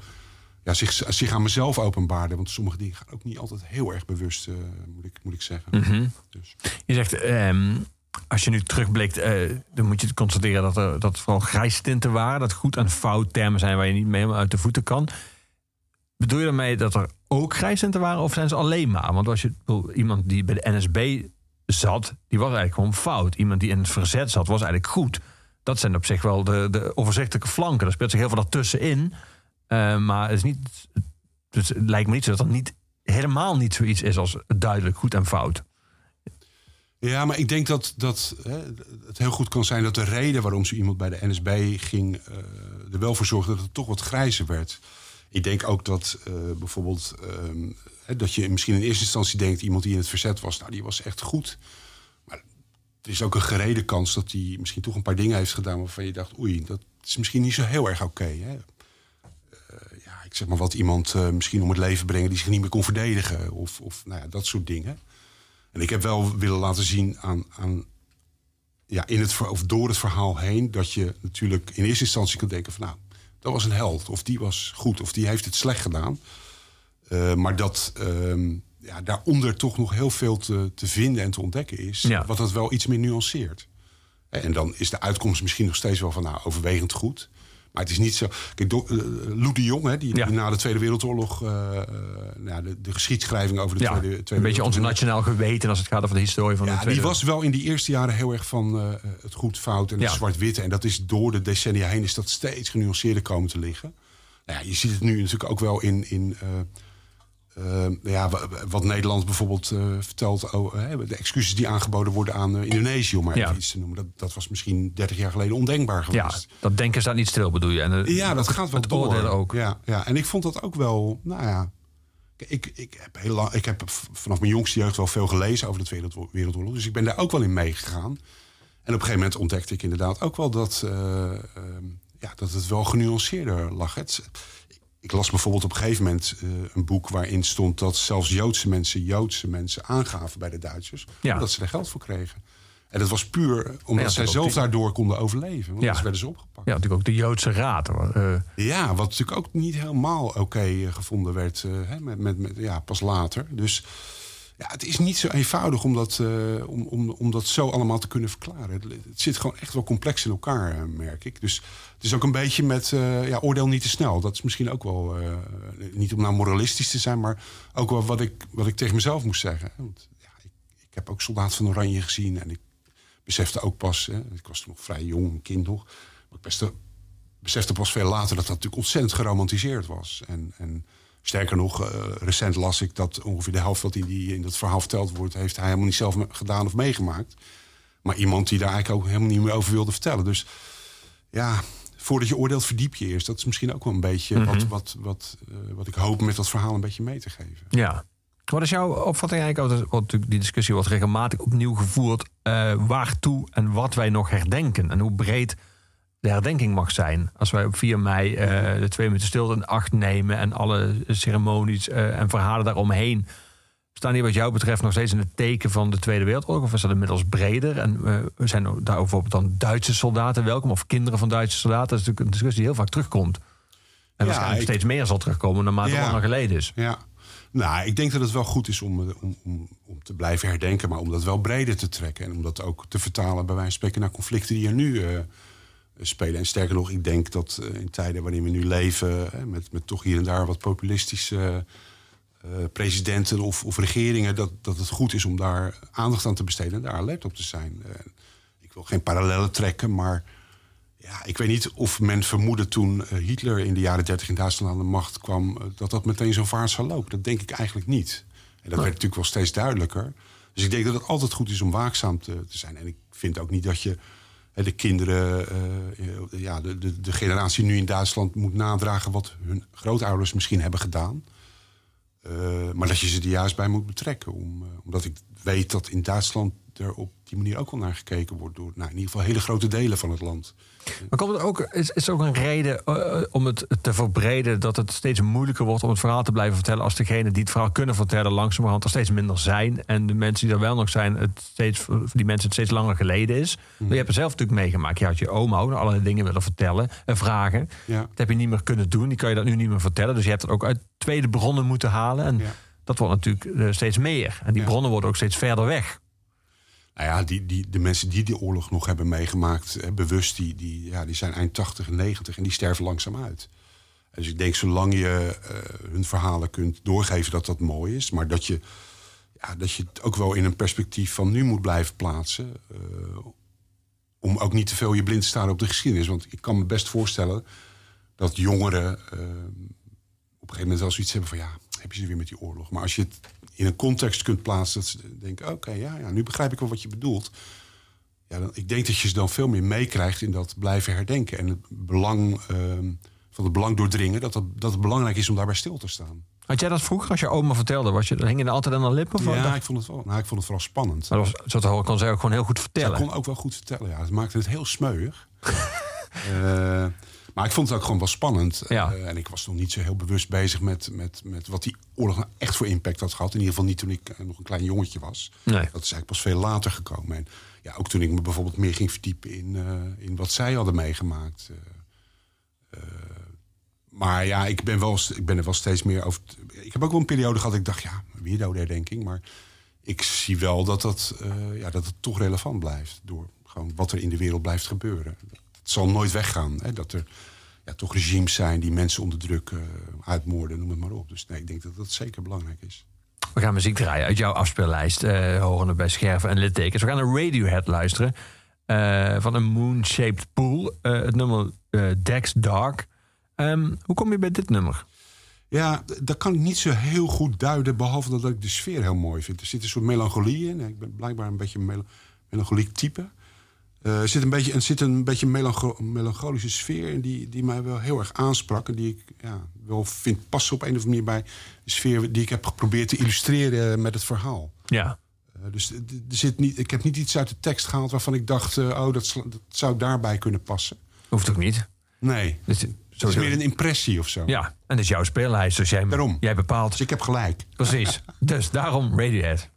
ja, zich, zich aan mezelf openbaarden. Want sommige dingen gaan ook niet altijd heel erg bewust, uh, moet, ik, moet ik zeggen. Mhm. dus. Je zegt, um, als je nu terugblikt, uh, dan moet je constateren dat er dat vooral grijstinten waren. Dat goed en fout termen zijn waar je niet mee uit de voeten kan. Bedoel je daarmee dat er ook grijstinten waren of zijn ze alleen maar? Want als je iemand die bij de NSB zat, die was eigenlijk gewoon fout. Iemand die in het verzet zat, was eigenlijk goed. Dat zijn op zich wel de, de overzichtelijke flanken. Er speelt zich heel veel daartussenin. Uh, maar het, is niet, het lijkt me niet zo dat er niet, helemaal niet zoiets is als duidelijk goed en fout. Ja, maar ik denk dat, dat hè, het heel goed kan zijn dat de reden waarom zo iemand bij de NSB ging, uh, er wel voor zorgde dat het toch wat grijzer werd. Ik denk ook dat uh, bijvoorbeeld uh, dat je misschien in eerste instantie denkt... iemand die in het verzet was, nou, die was echt goed. Maar er is ook een gerede kans dat hij misschien toch een paar dingen heeft gedaan... waarvan je dacht, oei, dat is misschien niet zo heel erg oké. Uh, ja, ik zeg maar wat iemand uh, misschien om het leven brengen... die zich niet meer kon verdedigen of, of nou ja, dat soort dingen. En ik heb wel willen laten zien aan, aan ja, in het, of door het verhaal heen... dat je natuurlijk in eerste instantie kan denken van... nou, dat was een held, of die was goed, of die heeft het slecht gedaan... Uh, maar dat uh, ja, daaronder toch nog heel veel te, te vinden en te ontdekken is. Ja. Wat dat wel iets meer nuanceert. En dan is de uitkomst misschien nog steeds wel van nou, overwegend goed. Maar het is niet zo. Kijk, Lou de Jong, hè, die, ja. die, na de Tweede Wereldoorlog. Uh, nou, de, de geschiedschrijving over de ja, Tweede, Tweede Een beetje ons nationaal geweten als het gaat over de historie van ja, de Tweede Die was wel in die eerste jaren heel erg van uh, het goed, fout en het zwart-wit. En dat is door de decennia heen is dat steeds genuanceerder komen te liggen. Nou ja, je ziet het nu natuurlijk ook wel in. in uh, ja, wat Nederland bijvoorbeeld uh, vertelt, oh, de excuses die aangeboden worden aan uh, Indonesië, om maar ja. even iets te noemen. Dat, dat was misschien 30 jaar geleden ondenkbaar geweest. Ja, dat denken staat niet stil, bedoel je? En, ja, dat gaat wel het door. ook. Ja, ja, en ik vond dat ook wel, nou ja. Ik, ik, heb heel lang, ik heb vanaf mijn jongste jeugd wel veel gelezen over de Tweede Wereldoorlog. Dus ik ben daar ook wel in meegegaan. En op een gegeven moment ontdekte ik inderdaad ook wel dat, uh, ja, dat het wel genuanceerder lag. Het, ik las bijvoorbeeld op een gegeven moment uh, een boek waarin stond dat zelfs Joodse mensen Joodse mensen aangaven bij de Duitsers. Ja. Omdat ze er geld voor kregen. En dat was puur omdat ja, zij zelf daardoor konden overleven. Want ja. werden ze opgepakt. Ja, natuurlijk ook de Joodse Raad. Uh... Ja, wat natuurlijk ook niet helemaal oké okay gevonden werd. Hè, met, met, met, ja, pas later. Dus ja, het is niet zo eenvoudig om dat, om, om, om dat zo allemaal te kunnen verklaren. Het, het, zit gewoon echt wel complex in elkaar, merk ik. Dus is ook een beetje met ja, oordeel niet te snel. Dat is misschien ook wel, niet om nou moralistisch te zijn... maar ook wel wat ik, wat ik tegen mezelf moest zeggen. Want, ja, ik, ik heb ook Soldaat van Oranje gezien en ik besefte ook pas, hè, ik was toen nog vrij jong, een kind nog. Maar ik beste, besefte pas veel later dat dat natuurlijk ontzettend geromantiseerd was. En, en sterker nog, uh, recent las ik dat ongeveer de helft wat in, die, in dat verhaal verteld wordt, heeft hij helemaal niet zelf gedaan of meegemaakt. Maar iemand die daar eigenlijk ook helemaal niet meer over wilde vertellen. Dus ja, voordat je oordeelt, verdiep je eerst. Dat is misschien ook wel een beetje mm -hmm. wat, wat, wat, uh, wat ik hoop met dat verhaal een beetje mee te geven. Ja, wat is jouw opvatting eigenlijk? Want natuurlijk die discussie wordt regelmatig opnieuw gevoerd. Uh, waartoe en wat wij nog herdenken. En hoe breed de herdenking mag zijn. Als wij op 4 mei uh, de twee minuten stilte in acht nemen. En alle ceremonies en verhalen daaromheen. Staan die wat jou betreft nog steeds in het teken van de Tweede Wereldoorlog? Of is dat inmiddels breder? En zijn daar bijvoorbeeld dan Duitse soldaten welkom? Of kinderen van Duitse soldaten? Dat is natuurlijk een discussie die heel vaak terugkomt. En ja, waarschijnlijk ik... steeds meer zal terugkomen naarmate ja, het langer geleden is. Ja, nou, ik denk dat het wel goed is om, eh, om, om, om, te blijven herdenken, maar om dat wel breder te trekken. En om dat ook te vertalen, bij wijze van spreken, naar conflicten die er nu uh, spelen. En sterker nog, ik denk dat uh, in tijden waarin we nu leven, met, met toch hier en daar wat populistische presidenten of, of regeringen, dat, dat het goed is om daar aandacht aan te besteden en daar alert op te zijn. ik wil geen parallellen trekken, maar ja, ik weet niet of men vermoedde toen eh, Hitler in de jaren 30 in Duitsland aan de macht kwam, eh, dat dat meteen zo'n vaart zou lopen. Dat denk ik eigenlijk niet. En dat werd natuurlijk wel steeds duidelijker. Dus ik denk dat het altijd goed is om waakzaam te, te zijn. En ik vind ook niet dat je de kinderen, uh, ja, de, de, de, generatie nu in Duitsland moet nadragen wat hun grootouders misschien hebben gedaan. Uh, maar dat je ze er juist bij moet betrekken. Om, omdat ik weet dat in Duitsland er op die manier ook wel naar gekeken wordt door nou, in ieder geval hele grote delen van het land. Maar komt het ook, is, is ook een reden uh, om het te verbreden dat het steeds moeilijker wordt om het verhaal te blijven vertellen als degenen die het verhaal kunnen vertellen langzamerhand er steeds minder zijn en de mensen die er wel nog zijn, het steeds, die mensen het steeds langer geleden is. Mm. Je hebt het zelf natuurlijk meegemaakt. Je had je oma ook allerlei dingen willen vertellen en vragen. Ja. Dat heb je niet meer kunnen doen. Die kan je dat nu niet meer vertellen. Dus je hebt het ook uit tweede bronnen moeten halen. En ja. dat wordt natuurlijk uh, steeds meer. En die bronnen worden ook steeds verder weg. Nou ja, die, die, de mensen die die oorlog nog hebben meegemaakt, eh, bewust, die, die, ja, die zijn eind 80 en 90 en die sterven langzaam uit. Dus ik denk, zolang je uh, hun verhalen kunt doorgeven, dat dat mooi is. Maar dat je, ja, dat je het ook wel in een perspectief van nu moet blijven plaatsen. Uh, om ook niet te veel je blind te staan op de geschiedenis. Want ik kan me best voorstellen dat jongeren op een gegeven moment wel zoiets hebben van ja, heb je ze weer met die oorlog. Maar als je het in een context kunt plaatsen. Dat ze denken, oké, okay, ja, ja, nu begrijp ik wel wat je bedoelt. Ja, dan, ik denk dat je ze dan veel meer meekrijgt in dat blijven herdenken. En het belang uh, van het belang doordringen. Dat, het, dat het belangrijk is om daarbij stil te staan. Had jij dat vroeger, als je oma vertelde, was je, hing je er altijd aan de lippen? Of ja, ik vond, het wel, nou, ik vond het vooral spannend. Maar was, zo kon zij ook gewoon heel goed vertellen. Zij kon ook wel goed vertellen, ja. Het maakte het heel smeuig. uh, Maar ik vond het ook gewoon wel spannend. Ja. Uh, en ik was nog niet zo heel bewust bezig met, met, met wat die oorlog nou echt voor impact had gehad. In ieder geval niet toen ik uh, nog een klein jongetje was. Nee. Dat is eigenlijk pas veel later gekomen. En ja, ook toen ik me bijvoorbeeld meer ging verdiepen in, uh, in wat zij hadden meegemaakt. maar ja, ik ben, wel, ik ben er wel steeds meer over. Ik heb ook wel een periode gehad. Ik dacht, ja, herdenking. Maar ik zie wel dat, dat, ja, dat het toch relevant blijft. Door gewoon wat er in de wereld blijft gebeuren het zal nooit weggaan. Hè, dat er ja, toch regimes zijn die mensen onderdrukken, uitmoorden, noem het maar op. Dus nee, ik denk dat dat zeker belangrijk is. We gaan muziek draaien uit jouw afspeellijst, uh, horende bij scherven en littekens. We gaan een Radiohead luisteren uh, van een Moon-Shaped Pool. Uh, het nummer Dex Dark. Um, hoe kom je bij dit nummer? Ja, dat kan ik niet zo heel goed duiden, behalve dat ik de sfeer heel mooi vind. Er zit een soort melancholie in. Ik ben blijkbaar een beetje een mel melancholiek type. Eh, er zit een beetje, er zit een beetje melancho- melancholische sfeer in die, die mij wel heel erg aansprak. En die ik ja, wel vind passen op een of andere manier bij de sfeer die ik heb geprobeerd te illustreren met het verhaal. Ja. Eh, dus er zit niet, ik heb niet iets uit de tekst gehaald waarvan ik dacht, eh, oh, dat, zou daarbij kunnen passen. Hoeft ook niet. Nee, Dus, het is meer een impressie of zo. Ja, en dat is jouw speellijst. Dus jij, Daarom. jij bepaalt. Dus ik heb gelijk. Precies. dus daarom Radiohead.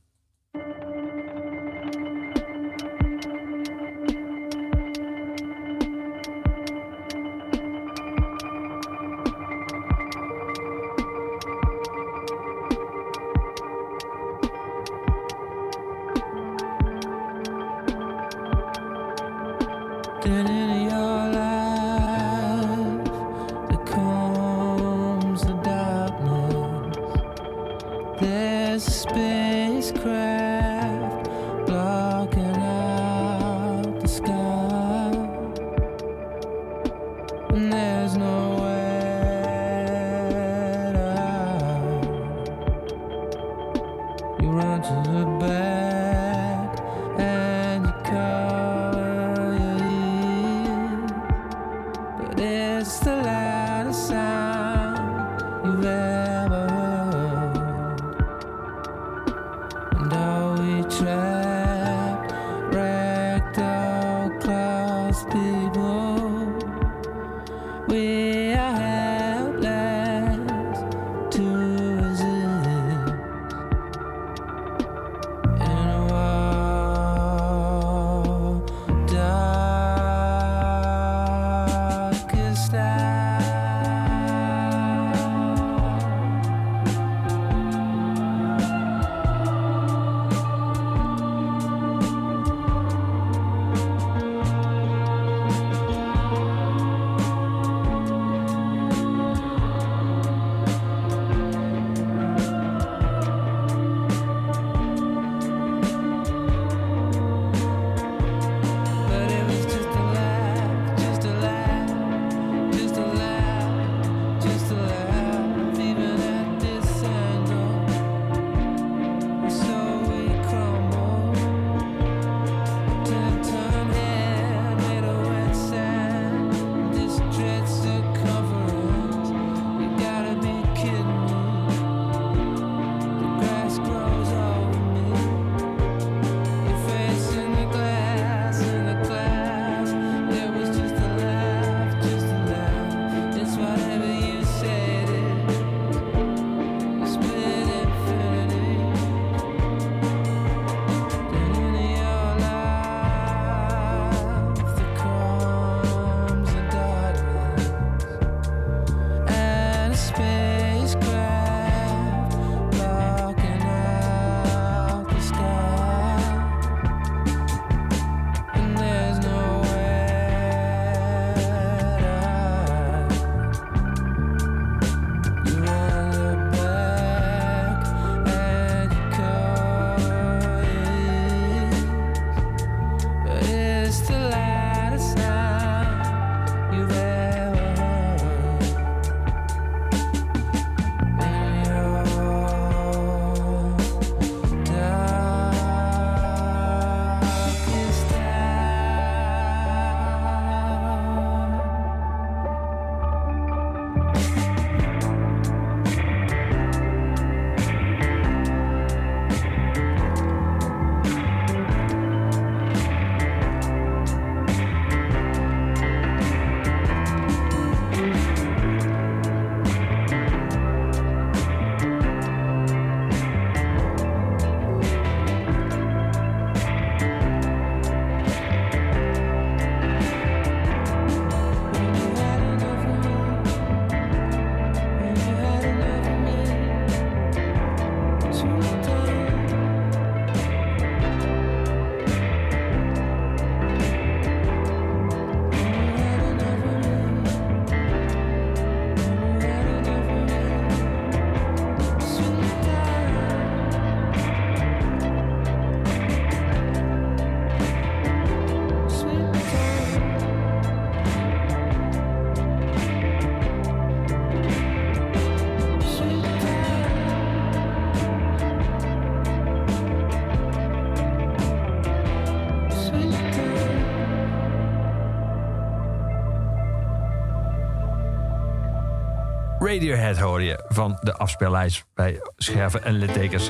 Radiohead hoorde je van de afspeellijst bij scherven en littekens.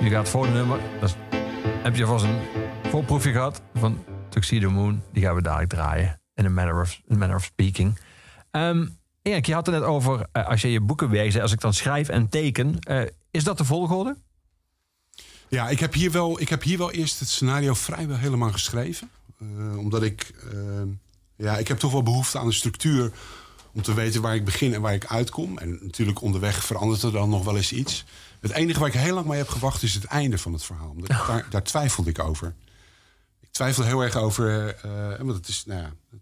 Je gaat voor de nummer. Dat heb je vast een voorproefje gehad van Tuxedo Moon. Die gaan we dadelijk draaien. In a manner of, a of speaking. Ehm Erik, je had het net over eh, als je je boeken werkt. Als ik dan schrijf en teken. eh, is dat de volgorde? Ja, ik heb, hier wel, ik heb hier wel eerst het scenario vrijwel helemaal geschreven. Eh, omdat ik... eh, ja, ik heb toch wel behoefte aan een structuur... om te weten waar ik begin en waar ik uitkom. En natuurlijk onderweg verandert er dan nog wel eens iets. Het enige waar ik heel lang mee heb gewacht... is het einde van het verhaal. Omdat ik daar, daar twijfelde ik over. Ik twijfel heel erg over... eh, want het is, nou ja, het,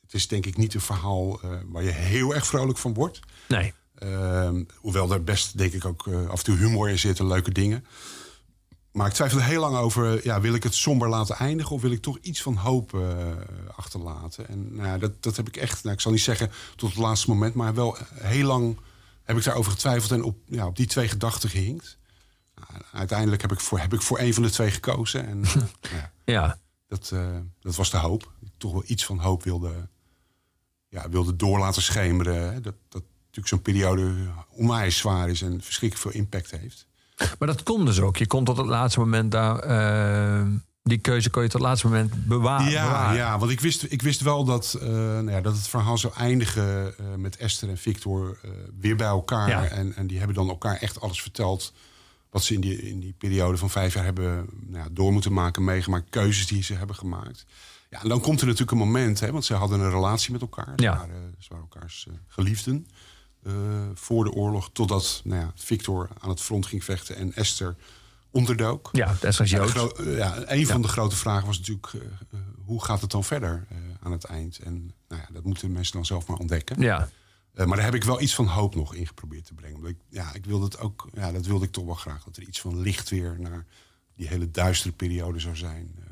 het is denk ik niet een verhaal... eh, waar je heel erg vrolijk van wordt. Nee. Ehm, hoewel er best, denk ik, ook eh, af en toe humor in zit en leuke dingen. Maar ik twijfel er heel lang over, ja, wil ik het somber laten eindigen... of wil ik toch iets van hoop eh, achterlaten? En nou, ja, dat, dat heb ik echt, nou, ik zal niet zeggen tot het laatste moment... maar wel heel lang heb ik daarover getwijfeld en op, ja, op die twee gedachten gehinkt. Nou, uiteindelijk heb ik, voor, heb ik voor een van de twee gekozen. En eh, ja, Ja. dat, eh, dat was de hoop. Ik toch wel iets van hoop wilde, ja, wilde door laten schemeren. Hè. Dat, dat natuurlijk zo'n periode onwijs zwaar is en verschrikkelijk veel impact heeft. Maar dat kon dus ook. Je kon tot het laatste moment daar... eh, die keuze kon je tot het laatste moment bewa- ja, bewaren. ja, want ik wist, ik wist wel dat, eh, nou ja, dat het verhaal zou eindigen eh, met Esther en Victor weer bij elkaar. Ja. En, en die hebben dan elkaar echt alles verteld. Wat ze in die, in die periode van vijf jaar hebben nou ja, door moeten maken, meegemaakt, keuzes die ze hebben gemaakt. Ja, en dan komt er natuurlijk een moment, hè, want ze hadden een relatie met elkaar. Ze, Ja. waren, ze waren elkaars geliefden voor de oorlog. Totdat nou ja, Victor aan het front ging vechten en Esther onderdook. Ja, dat is Ja, gro- eh, ja, een van de grote vragen was natuurlijk... eh, eh, hoe gaat het dan verder eh, aan het eind? En nou ja, dat moeten mensen dan zelf maar ontdekken. Ja. Eh, maar daar heb ik wel iets van hoop nog in geprobeerd te brengen. Omdat ik, ja, ik wilde het ook, ja, dat wilde ik toch wel graag. Dat er iets van licht weer naar die hele duistere periode zou zijn... eh,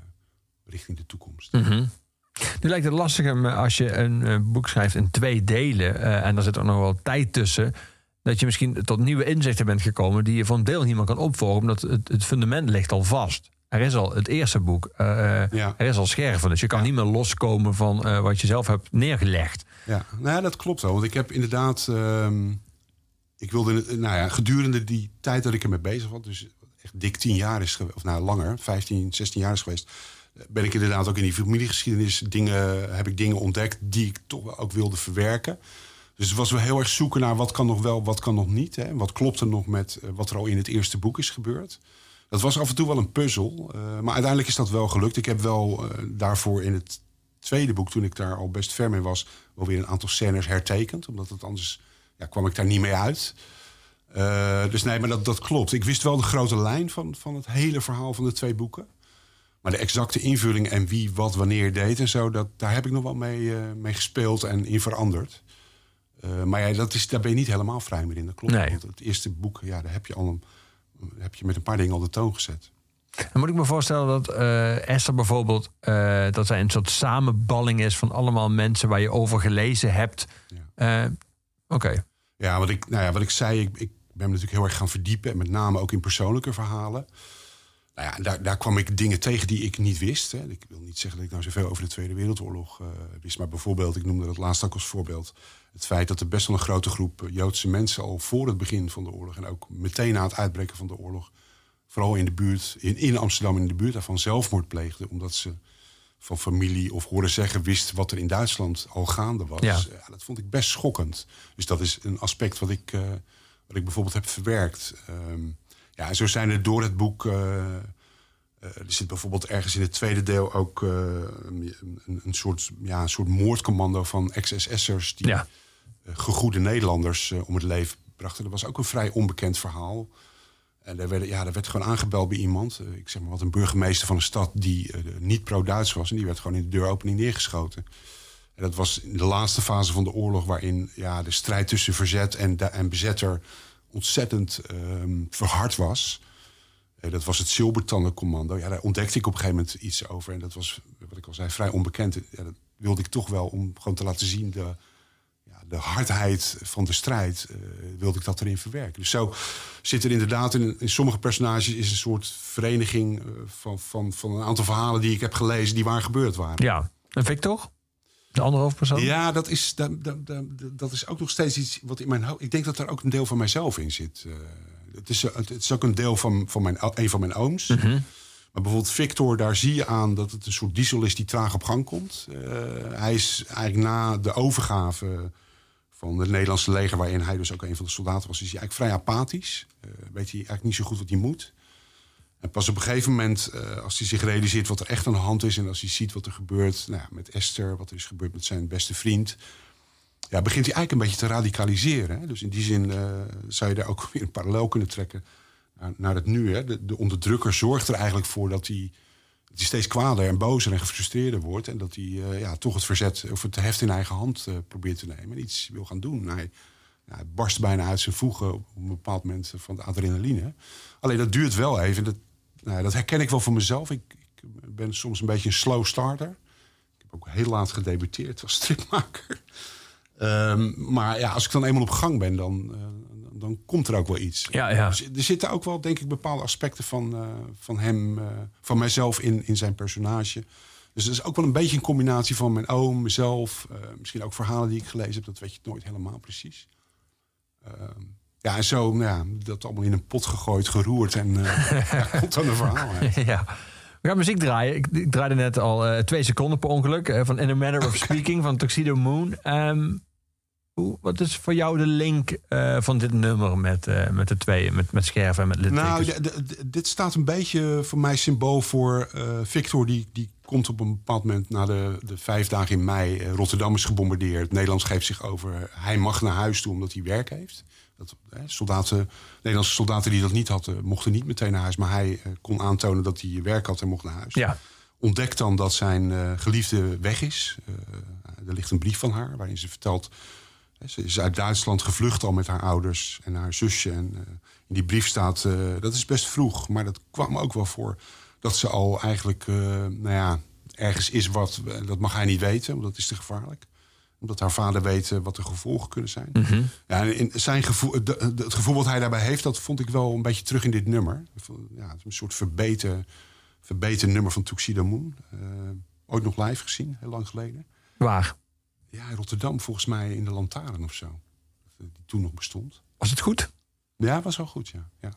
richting de toekomst. Mhm. Nu lijkt het lastig eh, als je een eh, boek schrijft in twee delen... eh, en daar zit ook nog wel tijd tussen... dat je misschien tot nieuwe inzichten bent gekomen... die je van deel niet meer kan opvolgen... omdat het, het fundament ligt al vast. Er is al het eerste boek, Ja. er is al scherven. Dus je kan niet meer loskomen van wat je zelf hebt neergelegd. Ja, nou ja, dat klopt wel. Want ik heb inderdaad... ehm, ik wilde, nou ja, gedurende die tijd dat ik ermee bezig was... dus echt dik tien jaar is geweest, of nou langer, 15, 16 jaar is geweest... ben ik inderdaad ook in die familiegeschiedenis dingen, heb ik dingen ontdekt die ik toch ook wilde verwerken. Dus het was wel heel erg zoeken naar wat kan nog wel, wat kan nog niet. Hè? Wat klopt er nog met eh, wat er al in het eerste boek is gebeurd. Dat was af en toe wel een puzzel. eh, maar uiteindelijk is dat wel gelukt. Ik heb wel eh, daarvoor in het tweede boek, toen ik daar al best ver mee was, wel weer een aantal scènes hertekend. Omdat het anders ja, kwam ik daar niet mee uit. Dus nee, maar dat, dat klopt. Ik wist wel de grote lijn van, van het hele verhaal van de twee boeken. Maar de exacte invulling en wie wat wanneer deed en zo, dat, daar heb ik nog wel mee, eh, mee gespeeld en in veranderd. Eh, maar ja, dat is, daar ben je niet helemaal vrij meer in. Dat klopt. Nee. Want het eerste boek, ja, daar heb je, al een, heb je met een paar dingen al de toon gezet. Dan moet ik me voorstellen dat eh, Esther bijvoorbeeld... dat zij een soort samenballing is van allemaal mensen... waar je over gelezen hebt. Eh, Oké. Ja, wat ik, nou ja, wat ik zei, ik, ik ben me natuurlijk heel erg gaan verdiepen. En met name ook in persoonlijke verhalen. Nou ja, daar, daar kwam ik dingen tegen die ik niet wist. Hè. Ik wil niet zeggen dat ik nou zoveel over de Tweede Wereldoorlog eh, wist. Maar bijvoorbeeld, ik noemde dat laatst ook als voorbeeld... het feit dat er best wel een grote groep eh, Joodse mensen... al voor het begin van de oorlog en ook meteen na het uitbreken van de oorlog... vooral in de buurt, in, in Amsterdam in de buurt daarvan zelfmoord pleegden... omdat ze van familie of horen zeggen wist wat er in Duitsland al gaande was. Ja. Ja, dat vond ik best schokkend. Dus dat is een aspect wat ik, eh, wat ik bijvoorbeeld heb verwerkt. Ehm, ja, zo zijn er door het boek... eh, eh, er zit bijvoorbeeld ergens in het tweede deel ook eh, een, een, soort, ja, een soort moordcommando van ex-SS'ers... die Ja. gegoede Nederlanders om het leven brachten. Dat was ook een vrij onbekend verhaal. En daar werd, ja, daar werd gewoon aangebeld bij iemand. ik zeg maar wat een burgemeester van een stad die niet pro-Duits was. En die werd gewoon in de deuropening neergeschoten. En dat was in de laatste fase van de oorlog... waarin ja, de strijd tussen verzet en, en bezetter ontzettend ehm, verhard was. Eh, dat was het Silbertandencommando. Ja, daar ontdekte ik op een gegeven moment iets over. En dat was, wat ik al zei, vrij onbekend. Ja, dat wilde ik toch wel om gewoon te laten zien... de, ja, de hardheid van de strijd, eh, wilde ik dat erin verwerken. Dus zo zit er inderdaad in, in sommige personages is een soort vereniging eh, van, van, van een aantal verhalen die ik heb gelezen die waar gebeurd waren. Ja. En Victor? De andere hoofdpersoon? Ja, dat is, dat, dat, dat, dat is ook nog steeds iets wat in mijn hoofd. Ik denk dat daar ook een deel van mijzelf in zit. Eh, het, is, het is ook een deel van, van mijn, een van mijn ooms. Maar bijvoorbeeld Victor, daar zie je aan dat het een soort diesel is die traag op gang komt. Eh, hij is eigenlijk na de overgave van het Nederlandse leger, waarin hij dus ook een van de soldaten was, is hij eigenlijk vrij apathisch. Eh, weet hij eigenlijk niet zo goed wat hij moet. En pas op een gegeven moment, eh, als hij zich realiseert wat er echt aan de hand is... en als hij ziet wat er gebeurt nou, met Esther, wat er is gebeurd met zijn beste vriend... Ja, begint hij eigenlijk een beetje te radicaliseren. Hè? Dus in die zin eh, zou je daar ook weer een parallel kunnen trekken naar, naar het nu. Hè? De, de onderdrukker zorgt er eigenlijk voor dat hij, steeds kwader en bozer en gefrustreerder wordt... en dat hij eh, ja, toch het verzet of het heft in eigen hand probeert te nemen... en iets wil gaan doen. Hij, ja, hij barst bijna uit zijn voegen op een bepaald moment van de adrenaline. Alleen dat duurt wel even. Dat, nou, dat herken ik wel van mezelf. Ik, ik ben soms een beetje een slow starter. Ik heb ook heel laat gedebuteerd als stripmaker. Ehm, maar ja, als ik dan eenmaal op gang ben, dan, eh, dan komt er ook wel iets. Ja, ja. Dus er zitten ook wel, denk ik, bepaalde aspecten van, eh, van hem, eh, van mijzelf in, in zijn personage. Dus dat is ook wel een beetje een combinatie van mijn oom, mezelf. misschien ook verhalen die ik gelezen heb, dat weet je nooit helemaal precies. Ehm, ja, en zo, nou ja, dat allemaal in een pot gegooid, geroerd en eh, ja, komt dan een verhaal ja. We gaan muziek draaien. Ik, ik draaide net al eh, twee seconden per ongeluk. eh, van In a Manner of Speaking van Tuxedo Moon. Ehm, hoe, wat is voor jou de link eh, van dit nummer met, eh, met de twee? Met, met Scherven en met littekens? Nou, dit staat een beetje voor mij symbool voor eh, Victor. Die, die komt op een bepaald moment na de, de vijf dagen in mei. eh, Rotterdam is gebombardeerd. Nederland geeft zich over. Hij mag naar huis toe omdat hij werk heeft. Dat, eh, soldaten, Nederlandse soldaten die dat niet hadden, mochten niet meteen naar huis. Maar hij eh, kon aantonen dat hij werk had en mocht naar huis. ja. Ontdekt dan dat zijn eh, geliefde weg is. Eh, er ligt een brief van haar waarin ze vertelt. hè, Ze is uit Duitsland gevlucht al met haar ouders en haar zusje. En in die brief staat, dat is best vroeg, maar dat kwam ook wel voor. Dat ze al eigenlijk, nou ja, ergens is wat, dat mag hij niet weten, want dat is te gevaarlijk. Omdat haar vader weet eh, wat de gevolgen kunnen zijn. Ja, en in zijn gevoel, de- de- het gevoel wat hij daarbij heeft, dat vond ik wel een beetje terug in dit nummer. Ja, het is een soort verbeten, verbeten nummer van Tuxedo Moon. Eh, ooit nog live gezien, heel lang geleden. Waar? Ja, in Rotterdam volgens mij in de Lantaarn of zo. Die toen nog bestond. Was het goed? Ja, was wel goed, ja. ja.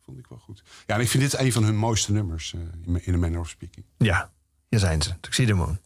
Vond ik wel goed. Ja, en ik vind dit een van hun mooiste nummers eh, in, in A Manner of Speaking. Ja, hier zijn ze. Tuxedo Moon.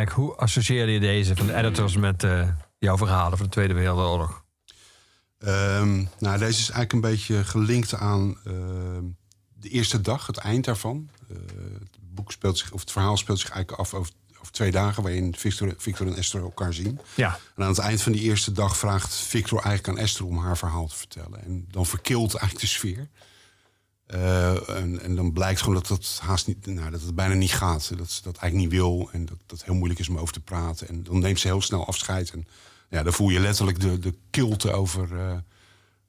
Erik, hoe associeerde je deze van de editors met eh, jouw verhalen van de Tweede Wereldoorlog? Ehm, nou, deze is eigenlijk een beetje gelinkt aan ehm, de eerste dag, het eind daarvan. Eh, het, boek speelt zich, of het verhaal speelt zich eigenlijk af over, over twee dagen... waarin Victor, Victor en Esther elkaar zien. Ja. En aan het eind van die eerste dag vraagt Victor eigenlijk aan Esther om haar verhaal te vertellen. En dan verkilt eigenlijk de sfeer. Eh, en, en dan blijkt gewoon dat dat haast niet, nou, dat het bijna niet gaat. Dat ze dat eigenlijk niet wil en dat dat heel moeilijk is om over te praten. En dan neemt ze heel snel afscheid. En ja, dan voel je letterlijk de, de kilte over eh,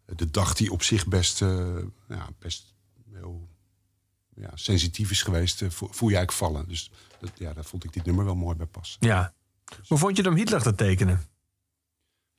de dag die op zich best, eh, ja, best heel ja, sensitief is geweest. voel, je eigenlijk vallen. Dus dat, ja, daar vond ik dit nummer wel mooi bij passen. Ja. Hoe vond je om Hitler te tekenen?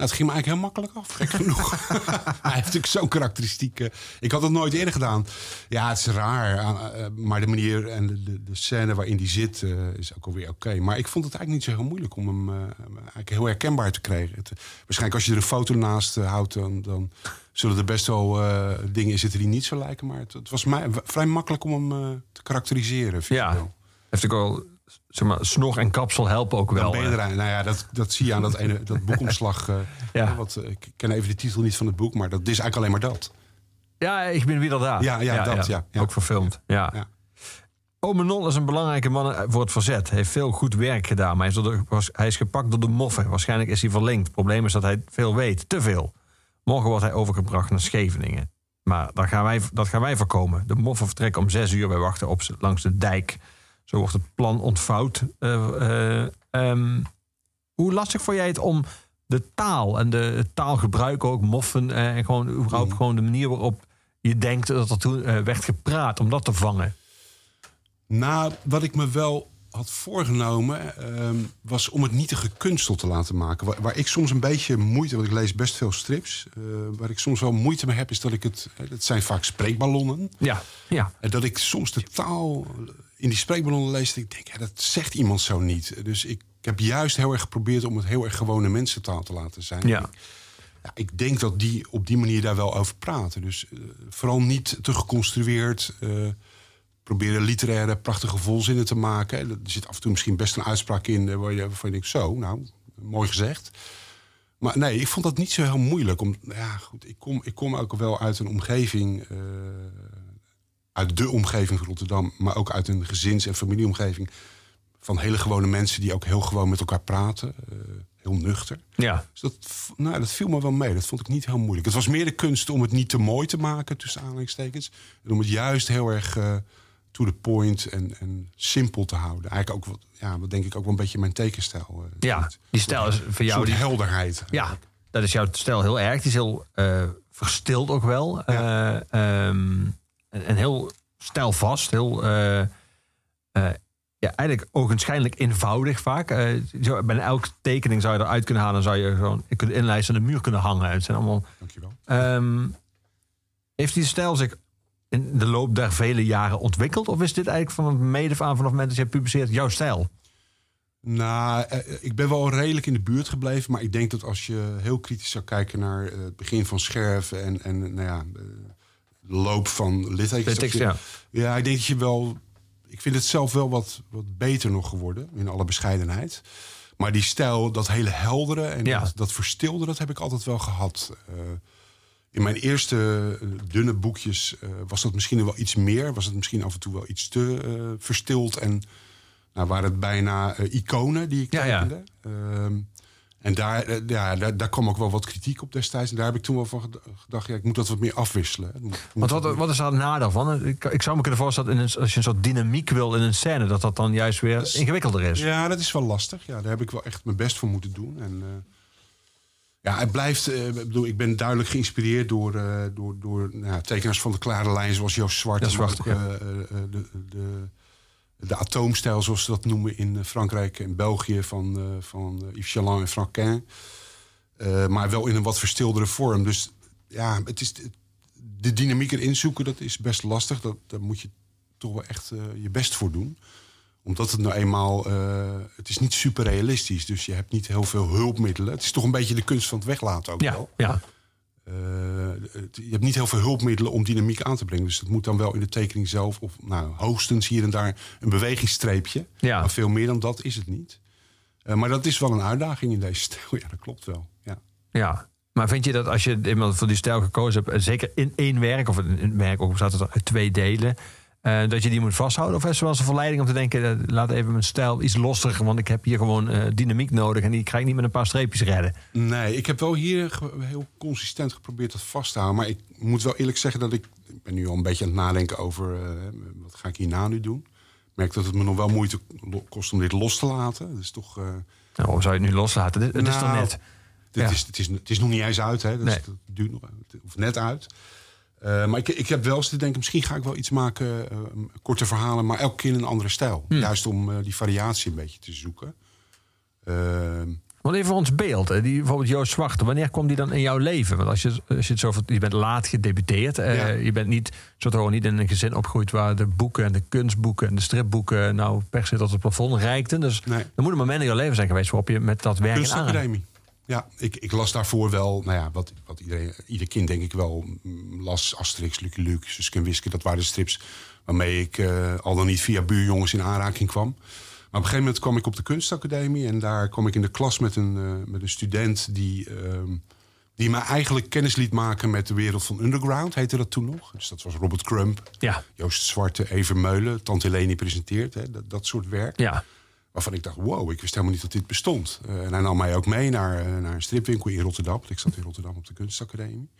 Nou, het ging me eigenlijk heel makkelijk af, gek genoeg. Hij heeft natuurlijk zo'n karakteristieke... Ik had het nooit eerder gedaan. Ja, het is raar. eh, eh, maar de manier en de, de, de scène waarin die zit eh, is ook alweer oké. Maar ik vond het eigenlijk niet zo heel moeilijk om hem eh, eigenlijk heel herkenbaar te krijgen. Het, waarschijnlijk als je er een foto naast eh, houdt... Dan, dan zullen er best wel eh, dingen in zitten die niet zo lijken. Maar het, het was mij vrij makkelijk om hem eh, te karakteriseren. Ja. Heeft ook wel, zeg maar, snor en kapsel helpen ook wel. Dan. Nou ja, dat, dat zie je aan dat, ene, dat boekomslag. eh, Ja. wat, eh, ik ken even de titel niet van het boek, maar dat is eigenlijk alleen maar dat. Ja, ik ben weer daar. Ja, ja, dat, ja, ja. Ook verfilmd. Ja. Ja. Ome Non is een belangrijke man voor het verzet. Hij heeft veel goed werk gedaan, maar hij is, de- was- hij is gepakt door de moffen. Waarschijnlijk is hij verlinkt. Het probleem is dat hij veel weet, te veel. Morgen wordt hij overgebracht naar Scheveningen. Maar dat gaan wij, dat gaan wij voorkomen. De moffen vertrekken om zes uur. Wij wachten op langs de dijk. Zo wordt het plan ontvouwd. Eh, eh, ehm, hoe lastig vond jij het om de taal en de taalgebruik ook, moffen... eh, en gewoon, überhaupt Mm. gewoon de manier waarop je denkt dat er toen werd gepraat... om dat te vangen? Nou, wat ik me wel had voorgenomen, ehm, was om het niet te gekunsteld te laten maken. Waar, waar ik soms een beetje moeite, want ik lees best veel strips, waar ik soms wel moeite mee heb, is dat ik het, het zijn vaak spreekballonnen, Ja, ja. en dat ik soms de taal in die spreekballonnen lees, en ik denk, ja, dat zegt iemand zo niet. Dus ik, ik heb juist heel erg geprobeerd om het heel erg gewone mensentaal te laten zijn. Ja. Ik, ja, ik denk dat die op die manier daar wel over praten. Dus eh, vooral niet te geconstrueerd. eh, proberen literaire, prachtige volzinnen te maken. Er zit af en toe misschien best een uitspraak in eh, waar je, waarvan je denkt, zo, nou, mooi gezegd. Maar nee, ik vond dat niet zo heel moeilijk. Om, ja, goed, ik, kom, ik kom ook wel uit een omgeving, eh, uit de omgeving van Rotterdam, maar ook uit een gezins- en familieomgeving van hele gewone mensen die ook heel gewoon met elkaar praten. eh, heel nuchter. Ja, Dus dat, nou, dat viel me wel mee. Dat vond ik niet heel moeilijk. Het was meer de kunst om het niet te mooi te maken, tussen aanhalingstekens. En om het juist heel erg eh, to the point en, en simpel te houden. Eigenlijk ook wat, ja, wat denk ik ook wel een beetje mijn tekenstijl. eh, ja. die stijl is voor jou... Die, helderheid. ja, dat is jouw stijl heel erg. Die is heel verstild ook wel. Eh, ehm, en, en heel stijlvast. Heel... eh, eh, ja, eigenlijk ogenschijnlijk eenvoudig vaak. Zo, bij elke tekening zou je eruit kunnen halen... en zou je gewoon je kunt inlijsten aan de muur kunnen hangen. Het zijn allemaal... Dankjewel. Ehm, heeft die stijl zich in de loop der vele jaren ontwikkeld? Of is dit eigenlijk van het mede aan vanaf het moment dat je publiceert jouw stijl? Nou, ik ben wel redelijk in de buurt gebleven. Maar ik denk dat als je heel kritisch zou kijken naar het begin van scherven... en, en nou ja, loop van littekens... Ja. Ja, ik denk dat je wel. Ik vind het zelf wel wat, wat beter nog geworden, in alle bescheidenheid. Maar die stijl, dat hele heldere en Ja. dat, dat verstilde, dat heb ik altijd wel gehad. Eh, in mijn eerste eh, dunne boekjes eh, was dat misschien wel iets meer. Was het misschien af en toe wel iets te verstild. En nou, waren het bijna iconen die ik Ja, ja. En daar, eh, ja, daar, daar kwam ook wel wat kritiek op destijds. En daar heb ik toen wel van ged- gedacht, ja, ik moet dat wat meer afwisselen. Moet- Want wat, wat is daar het nadeel van? Ik, ik zou me kunnen voorstellen, in een, als je een soort dynamiek wil in een scène... dat dat dan juist weer ingewikkelder is. Ja, dat is wel lastig. Ja, daar heb ik wel echt mijn best voor moeten doen. En, eh, ja, het blijft. eh, ik bedoel, ik ben duidelijk geïnspireerd door, eh, door, door nou, tekenaars van de klare lijn, zoals Joost Zwart. Joost maar Zwart, ook, ja. eh, eh, eh, de, de, de atoomstijl, zoals ze dat noemen in eh, Frankrijk en België, van, eh, van eh, Yves Chaland en Franquin. Eh, maar wel in een wat verstildere vorm. Dus ja, het is, de dynamiek erin zoeken, dat is best lastig. Dat, daar moet je toch wel echt je best voor doen omdat het nou eenmaal, het is niet super realistisch. Dus je hebt niet heel veel hulpmiddelen. Het is toch een beetje de kunst van het weglaten ook Ja, wel. ja. Eh, je hebt niet heel veel hulpmiddelen om dynamiek aan te brengen. Dus het moet dan wel in de tekening zelf... of nou, hoogstens hier en daar een bewegingsstreepje. Ja. Maar veel meer dan dat is het niet. Eh, maar dat is wel een uitdaging in deze stijl. Ja, dat klopt wel. Ja. ja. Maar vind je dat als je eenmaal voor die stijl gekozen hebt... zeker in één werk, of in een werk ook bestaat het uit twee delen... eh, dat je die moet vasthouden? Of is er wel eens een verleiding om te denken... eh, laat even mijn stijl iets losser... want ik heb hier gewoon eh, dynamiek nodig... en die krijg ik niet met een paar streepjes redden. Nee, ik heb wel hier heel consistent geprobeerd dat vast te houden. Maar ik moet wel eerlijk zeggen dat ik... Ik ben nu al een beetje aan het nadenken over... wat ga ik hierna nu doen? Ik merk dat het me nog wel moeite kost om dit los te laten. Is toch... Nou, of zou je het nu loslaten? Het is toch Nou, net... Dit Ja. is, het, is, het is nog niet eens uit, hè? Dat, is- Nee. dat duurt nog of net uit. Eh, maar ik, ik heb wel eens te denken, misschien ga ik wel iets maken, eh, korte verhalen, maar elke keer in een andere stijl. Hmm. Juist om eh, die variatie een beetje te zoeken. Want even ons beeld, hè, die, bijvoorbeeld Joost Zwarte, wanneer komt die dan in jouw leven? Want als je, als je het zo je bent laat gedebuteerd, Ja. je bent niet, gewoon niet in een gezin opgegroeid waar de boeken en de kunstboeken en de stripboeken nou per se tot het plafond reikten. Dus Nee. er moet een moment in jouw leven zijn geweest waarop je met dat werk Kunstacademie. Ja, ik, ik las daarvoor wel, nou ja, wat, wat iedereen, ieder kind denk ik wel mm, las. Asterix, Lucky Luke, Suske en Wiske. Dat waren de strips waarmee ik eh, al dan niet via buurjongens in aanraking kwam. Maar op een gegeven moment kwam ik op de kunstacademie. En daar kwam ik in de klas met een, eh, met een student die... ehm, die mij eigenlijk kennis liet maken met de wereld van underground, heette dat toen nog. Dus dat was Robert Crump, Ja, Joost Zwarte, Even Meulen, Tante Leni presenteert, hè, dat, dat soort werk. ja. Waarvan ik dacht, wow, ik wist helemaal niet dat dit bestond. Eh, en hij nam mij ook mee naar, eh, naar een stripwinkel in Rotterdam. Want ik zat in Rotterdam op de kunstacademie.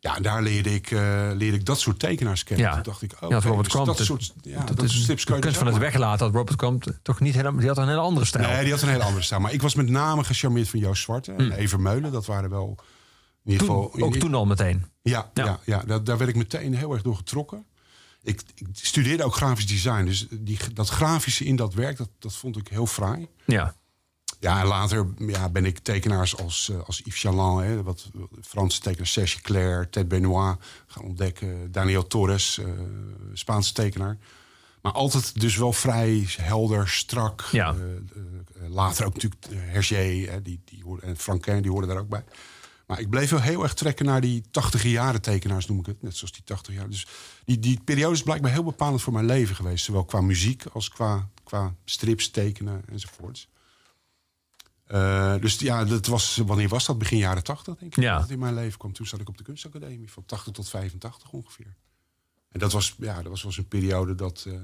Ja, en daar leerde ik, eh, leerde ik dat soort tekenaars kennen. Ja. Toen dacht ik, oh, Ja, dat Robert dus Crump, dat dat- soort, ja, dat dat is strips je kunst van het weglaten had Robert Crump toch niet helemaal... Die had een hele andere stijl. Nee, die had een hele andere stijl. Maar ik was met name gecharmeerd van Joost Zwarte en Even Meulen. Dat waren wel in ieder. Toen- geval... ook toen al meteen. Ja, Ja. ja. ja, daar, daar werd ik meteen heel erg door getrokken. Ik, ik studeerde ook grafisch design. Dus die, dat grafische in dat werk, dat, dat vond ik heel fraai. Ja, Ja, en later ja, ben ik tekenaars als, eh, als Yves Chaland, hè, wat Franse tekenaars, Serge Clair, Ted Benoit gaan ontdekken. Daniel Torres, eh, Spaanse tekenaar. Maar altijd dus wel vrij helder, strak. Ja. Eh, later ook natuurlijk Hergé hè, die, die en Franquin, die hoorden daar ook bij. Maar ik bleef wel heel erg trekken naar die 80 jaren tekenaars, noem ik het. Net zoals die 80 jaar. Dus die, die periode is blijkbaar heel bepalend voor mijn leven geweest. Zowel qua muziek als qua, qua strips, tekenen enzovoorts. Eh, dus ja, dat was, wanneer was dat? Begin jaren 80, denk ik. Ja. Dat het in mijn leven kwam. Toen zat ik op de kunstacademie van 80 tot 85 ongeveer. En dat was, ja, dat was, was een periode dat, eh,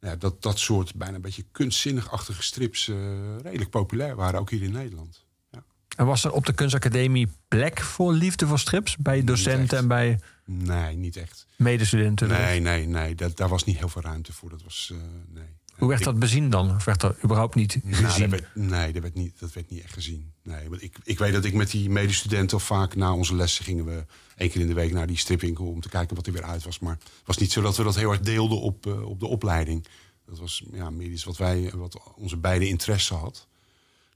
ja, dat dat soort bijna een beetje kunstzinnig-achtige strips eh, redelijk populair waren, ook hier in Nederland. En was er op de kunstacademie plek voor liefde voor strips? Bij docenten en bij Nee, niet echt. medestudenten? Nee, nee, nee. Dat, daar was niet heel veel ruimte voor. Dat was, eh, nee. Hoe werd Ik- dat bezien dan? Of werd dat überhaupt niet Nou, gezien? dat werd, nee, dat werd, niet, dat werd niet echt gezien. Nee, want ik, ik weet dat ik met die medestudenten vaak na onze lessen gingen we één keer in de week naar die stripwinkel om te kijken wat er weer uit was. Maar het was niet zo dat we dat heel erg deelden op, eh, op de opleiding. Dat was ja, meer iets wat wij, wat onze beide interesse had.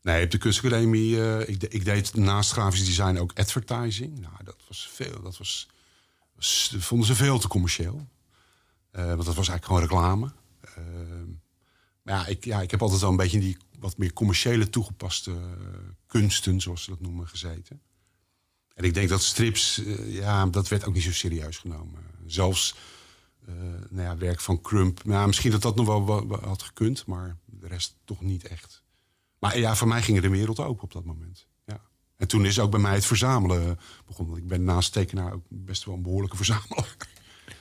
Nee, op de kunstacademie, eh, ik, ik deed naast grafisch design ook advertising. Nou, dat was veel, dat was, dat vonden ze veel te commercieel. Eh, want dat was eigenlijk gewoon reclame. Ehm, maar ja ik, ja, ik heb altijd wel een beetje in die wat meer commerciële toegepaste eh, kunsten, zoals ze dat noemen, gezeten. En ik denk dat strips, ja, dat werd ook niet zo serieus genomen. Zelfs nou ja, werk van Crump. Nou, misschien dat dat nog wel- wel had gekund, maar de rest toch niet echt. Maar ja, voor mij ging er de wereld open op dat moment. Ja. En toen is ook bij mij het verzamelen begonnen. Ik ben naast tekenaar ook best wel een behoorlijke verzamelaar.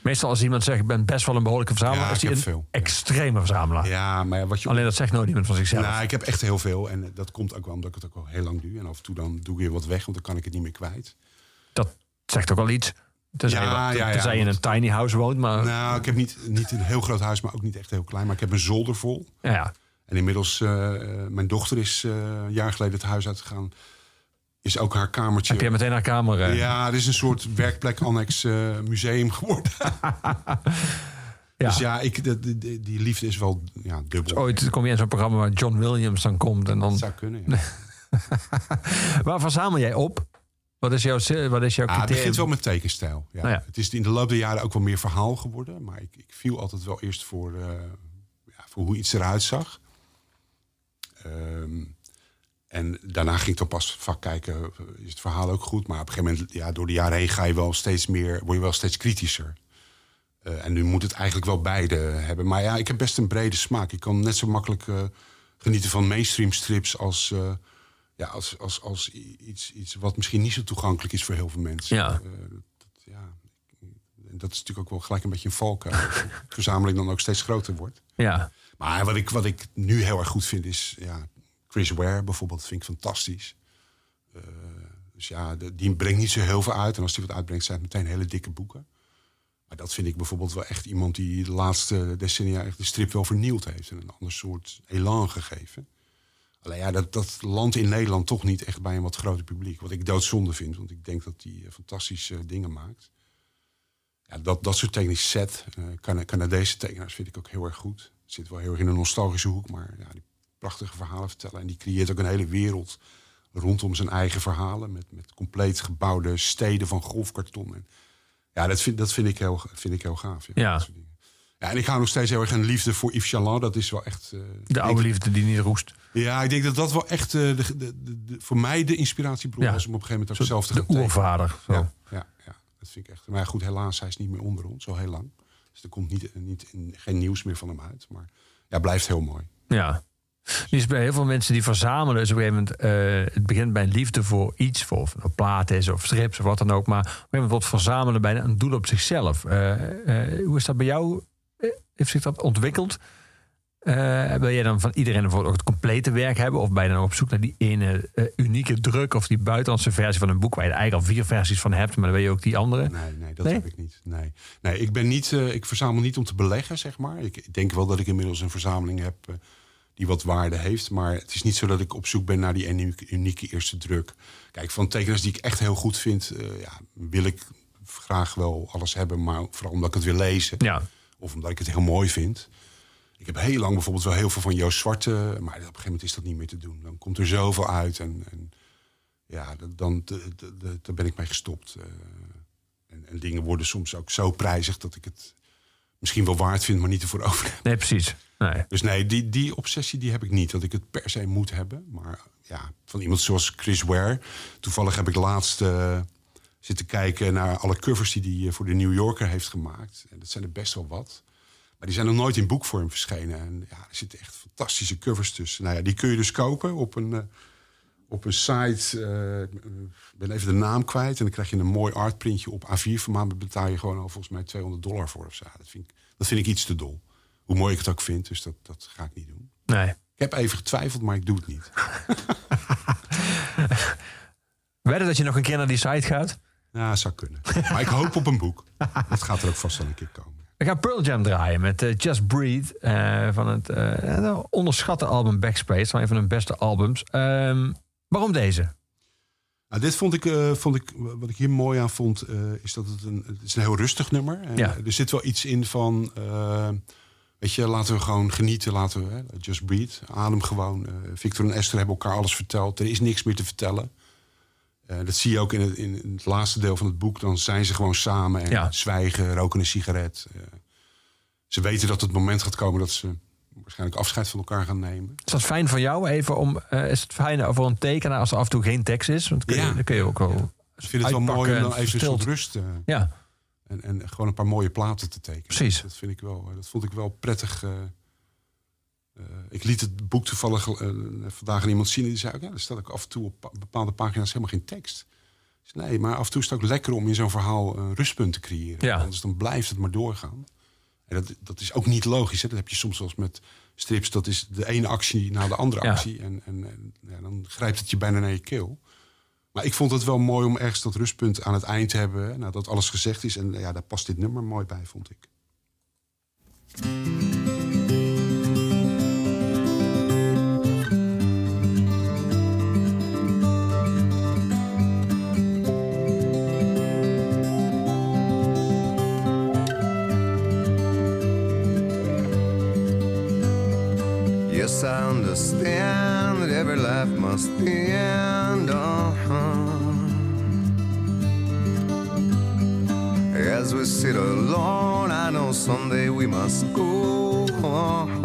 Meestal als iemand zegt, ik ben best wel een behoorlijke verzamelaar... Ja, is hij een veel, ja. extreme verzamelaar. Ja, maar ja, wat je Alleen dat zegt nooit iemand van zichzelf. Nou, ik heb echt heel veel. En dat komt ook wel omdat ik het ook al heel lang doe. En af en toe dan doe ik weer wat weg, want dan kan ik het niet meer kwijt. Dat zegt ook wel iets. Tenzij, Ja, je, ja, ja, tenzij je in een tiny house woont. Maar Nou, ik heb niet, niet een heel groot huis, maar ook niet echt heel klein. Maar ik heb een zolder vol. ja, ja. En inmiddels, eh, mijn dochter is eh, een jaar geleden het huis uitgegaan. Is ook haar kamertje. heb je meteen haar kamer... eh, Ja, het is een soort werkplek, annex museum geworden. ja. Dus ja, ik, de, de- de- die liefde is wel ja, dubbel. Ooit kom je in zo'n programma waar John Williams dan komt. En dan, Dat zou kunnen, ja. waar verzamel jij op? Wat is jouw, wat is jouw Ah, het begint wel met tekenstijl. Ja. Nou ja. Het is in de loop der jaren ook wel meer verhaal geworden. Maar ik, ik viel altijd wel eerst voor, ja, voor hoe iets eruit zag. Ehm, en daarna ging ik dan pas vaak kijken, is het verhaal ook goed? Maar op een gegeven moment, ja, door de jaren heen ga je wel steeds meer, word je wel steeds kritischer. Eh, en nu moet het eigenlijk wel beide hebben. Maar ja, ik heb best een brede smaak. Ik kan net zo makkelijk eh, genieten van mainstream strips als, eh, ja, als, als, als iets, iets wat misschien niet zo toegankelijk is voor heel veel mensen. Ja. Dat, ja. En dat is natuurlijk ook wel gelijk een beetje een valkuil. verzameling dan ook steeds groter wordt. Ja, Maar wat ik, wat ik nu heel erg goed vind is... Ja, Chris Ware bijvoorbeeld vind ik fantastisch. Eh, dus ja, die brengt niet zo heel veel uit. En als die wat uitbrengt zijn het meteen hele dikke boeken. Maar dat vind ik bijvoorbeeld wel echt iemand... die de laatste decennia echt de strip wel vernield heeft. En een ander soort elan gegeven. Alleen ja, dat, dat landt in Nederland toch niet echt bij een wat groter publiek. Wat ik doodzonde vind. Want ik denk dat die eh, fantastische dingen maakt. Ja, dat, dat soort tekenisch set. Cana- Canadese tekenaars vind ik ook heel erg goed. Zit wel heel erg in een nostalgische hoek, maar ja, die prachtige verhalen vertellen. En die creëert ook een hele wereld rondom zijn eigen verhalen. Met, met compleet gebouwde steden van golfkarton. En ja, dat vind, dat vind, ik, heel, vind ik heel gaaf. Ja, Ja. ja, en ik hou nog steeds heel erg een liefde voor Yves Chaland. Dat is wel echt... eh, de oude denk- liefde die niet roest. Ja, ik denk dat dat wel echt eh, de, de, de, de- voor mij de inspiratiebron Ja. was... om op een gegeven moment ook Zo- zelf te de gaan tekenen. oervader. Zo. Ja, ja, ja, dat vind ik echt. Maar goed, helaas, hij is niet meer onder ons, al heel lang. Dus er komt niet, niet, geen nieuws meer van hem uit. Maar ja, blijft heel mooi. Ja. Is bij heel veel mensen die verzamelen. Dus op een gegeven moment, eh, het begint bij een liefde voor iets, voor of het nou plaat is of strips of wat dan ook. Maar op een gegeven moment wordt verzamelen bijna een doel op zichzelf. Eh, eh, hoe is dat bij jou? Heeft zich dat ontwikkeld? Eh, wil jij dan van iedereen bijvoorbeeld ook het complete werk hebben? Of ben je dan op zoek naar die ene eh, unieke druk of die buitenlandse versie van een boek waar je er eigenlijk al vier versies van hebt, maar dan weet je ook die andere? Nee, nee, dat Nee? heb ik niet. Nee, nee ik, ben niet eh, ik verzamel niet om te beleggen, zeg maar. Ik, denk wel dat ik inmiddels een verzameling heb die wat waarde heeft. Maar het is niet zo dat ik op zoek ben naar die unieke, unieke eerste druk. Kijk, van tekenaars die ik echt heel goed vind, ja, wil ik graag wel alles hebben. Maar vooral omdat ik het wil lezen. Ja, Of omdat ik het heel mooi vind. Ik heb heel lang bijvoorbeeld wel heel veel van Joost Zwarte. Maar op een gegeven moment is dat niet meer te doen. Dan komt er zoveel uit. En, en ja, dan daar ben ik mee gestopt. Eh, en, en dingen worden soms ook zo prijzig dat ik het misschien wel waard vind, maar niet ervoor over heb. nee, precies. Nee. Dus nee, die, die obsessie die heb ik niet. Dat ik het per se moet hebben. Maar ja, van iemand zoals Chris Ware. Toevallig heb ik laatst eh, zitten kijken naar alle covers die hij eh, voor de New Yorker heeft gemaakt. En dat zijn er best wel wat. Maar die zijn nog nooit in boekvorm verschenen. En ja, er zitten echt fantastische covers tussen. Nou ja, die kun je dus kopen op een, eh, op een site. eh, ik ben even de naam kwijt. En dan krijg je een mooi artprintje op A4 formaat. Daar betaal je gewoon al volgens mij 200 dollar voor of zo. Dat vind ik, dat vind ik iets te dol. Hoe mooi ik het ook vind. Dus dat, dat ga ik niet doen. nee. Ik heb even getwijfeld, maar ik doe het niet. Wedden dat je nog een keer naar die site gaat? Ja, zou kunnen. Maar ik hoop op een boek. Dat gaat er ook vast wel een keer komen. We gaan Pearl Jam draaien met eh, Just Breathe eh, van het eh, onderschatte album Backspace. Van een van hun beste albums. Ehm, waarom deze? Nou, dit vond ik, vond ik, wat ik hier mooi aan vond, is dat het een, het is een heel rustig nummer. Ja. Er zit wel iets in van, weet je, laten we gewoon genieten, laten we, just breathe, adem gewoon. Victor en Esther hebben elkaar alles verteld, er is niks meer te vertellen. Eh, dat zie je ook in het, in het laatste deel van het boek. Dan zijn ze gewoon samen en Ja. zwijgen, roken een sigaret. Eh, ze weten dat het moment gaat komen dat ze waarschijnlijk afscheid van elkaar gaan nemen. Is dat fijn voor jou? Even om, eh, is het fijn voor een tekenaar als er af en toe geen tekst is? Want kun je, Ja. dan kun je ook wel. Ik vind het wel mooi om dan en even een verstild. soort rust eh, Ja, En, en gewoon een paar mooie platen te tekenen. Precies. Dat, vind ik wel, dat vond ik wel prettig. Eh. Eh, ik liet het boek toevallig eh, vandaag aan iemand zien. En die zei ook, ja, er staat ook af en toe op pa- bepaalde pagina's helemaal geen tekst. Nee, maar af en toe is het ook lekker om in zo'n verhaal een rustpunt te creëren. Ja. Anders dan blijft het maar doorgaan. En dat, dat is ook niet logisch. Hè? Dat heb je soms wel eens met strips. Dat is de ene actie na de andere Ja. actie. En, en, en ja, dan grijpt het je bijna naar je keel. Maar ik vond het wel mooi om ergens dat rustpunt aan het eind te hebben. Nadat alles gezegd is. En ja, daar past dit nummer mooi bij, vond ik. Yes, I understand that every life must end. Uh-huh. As we sit alone, I know someday we must go on.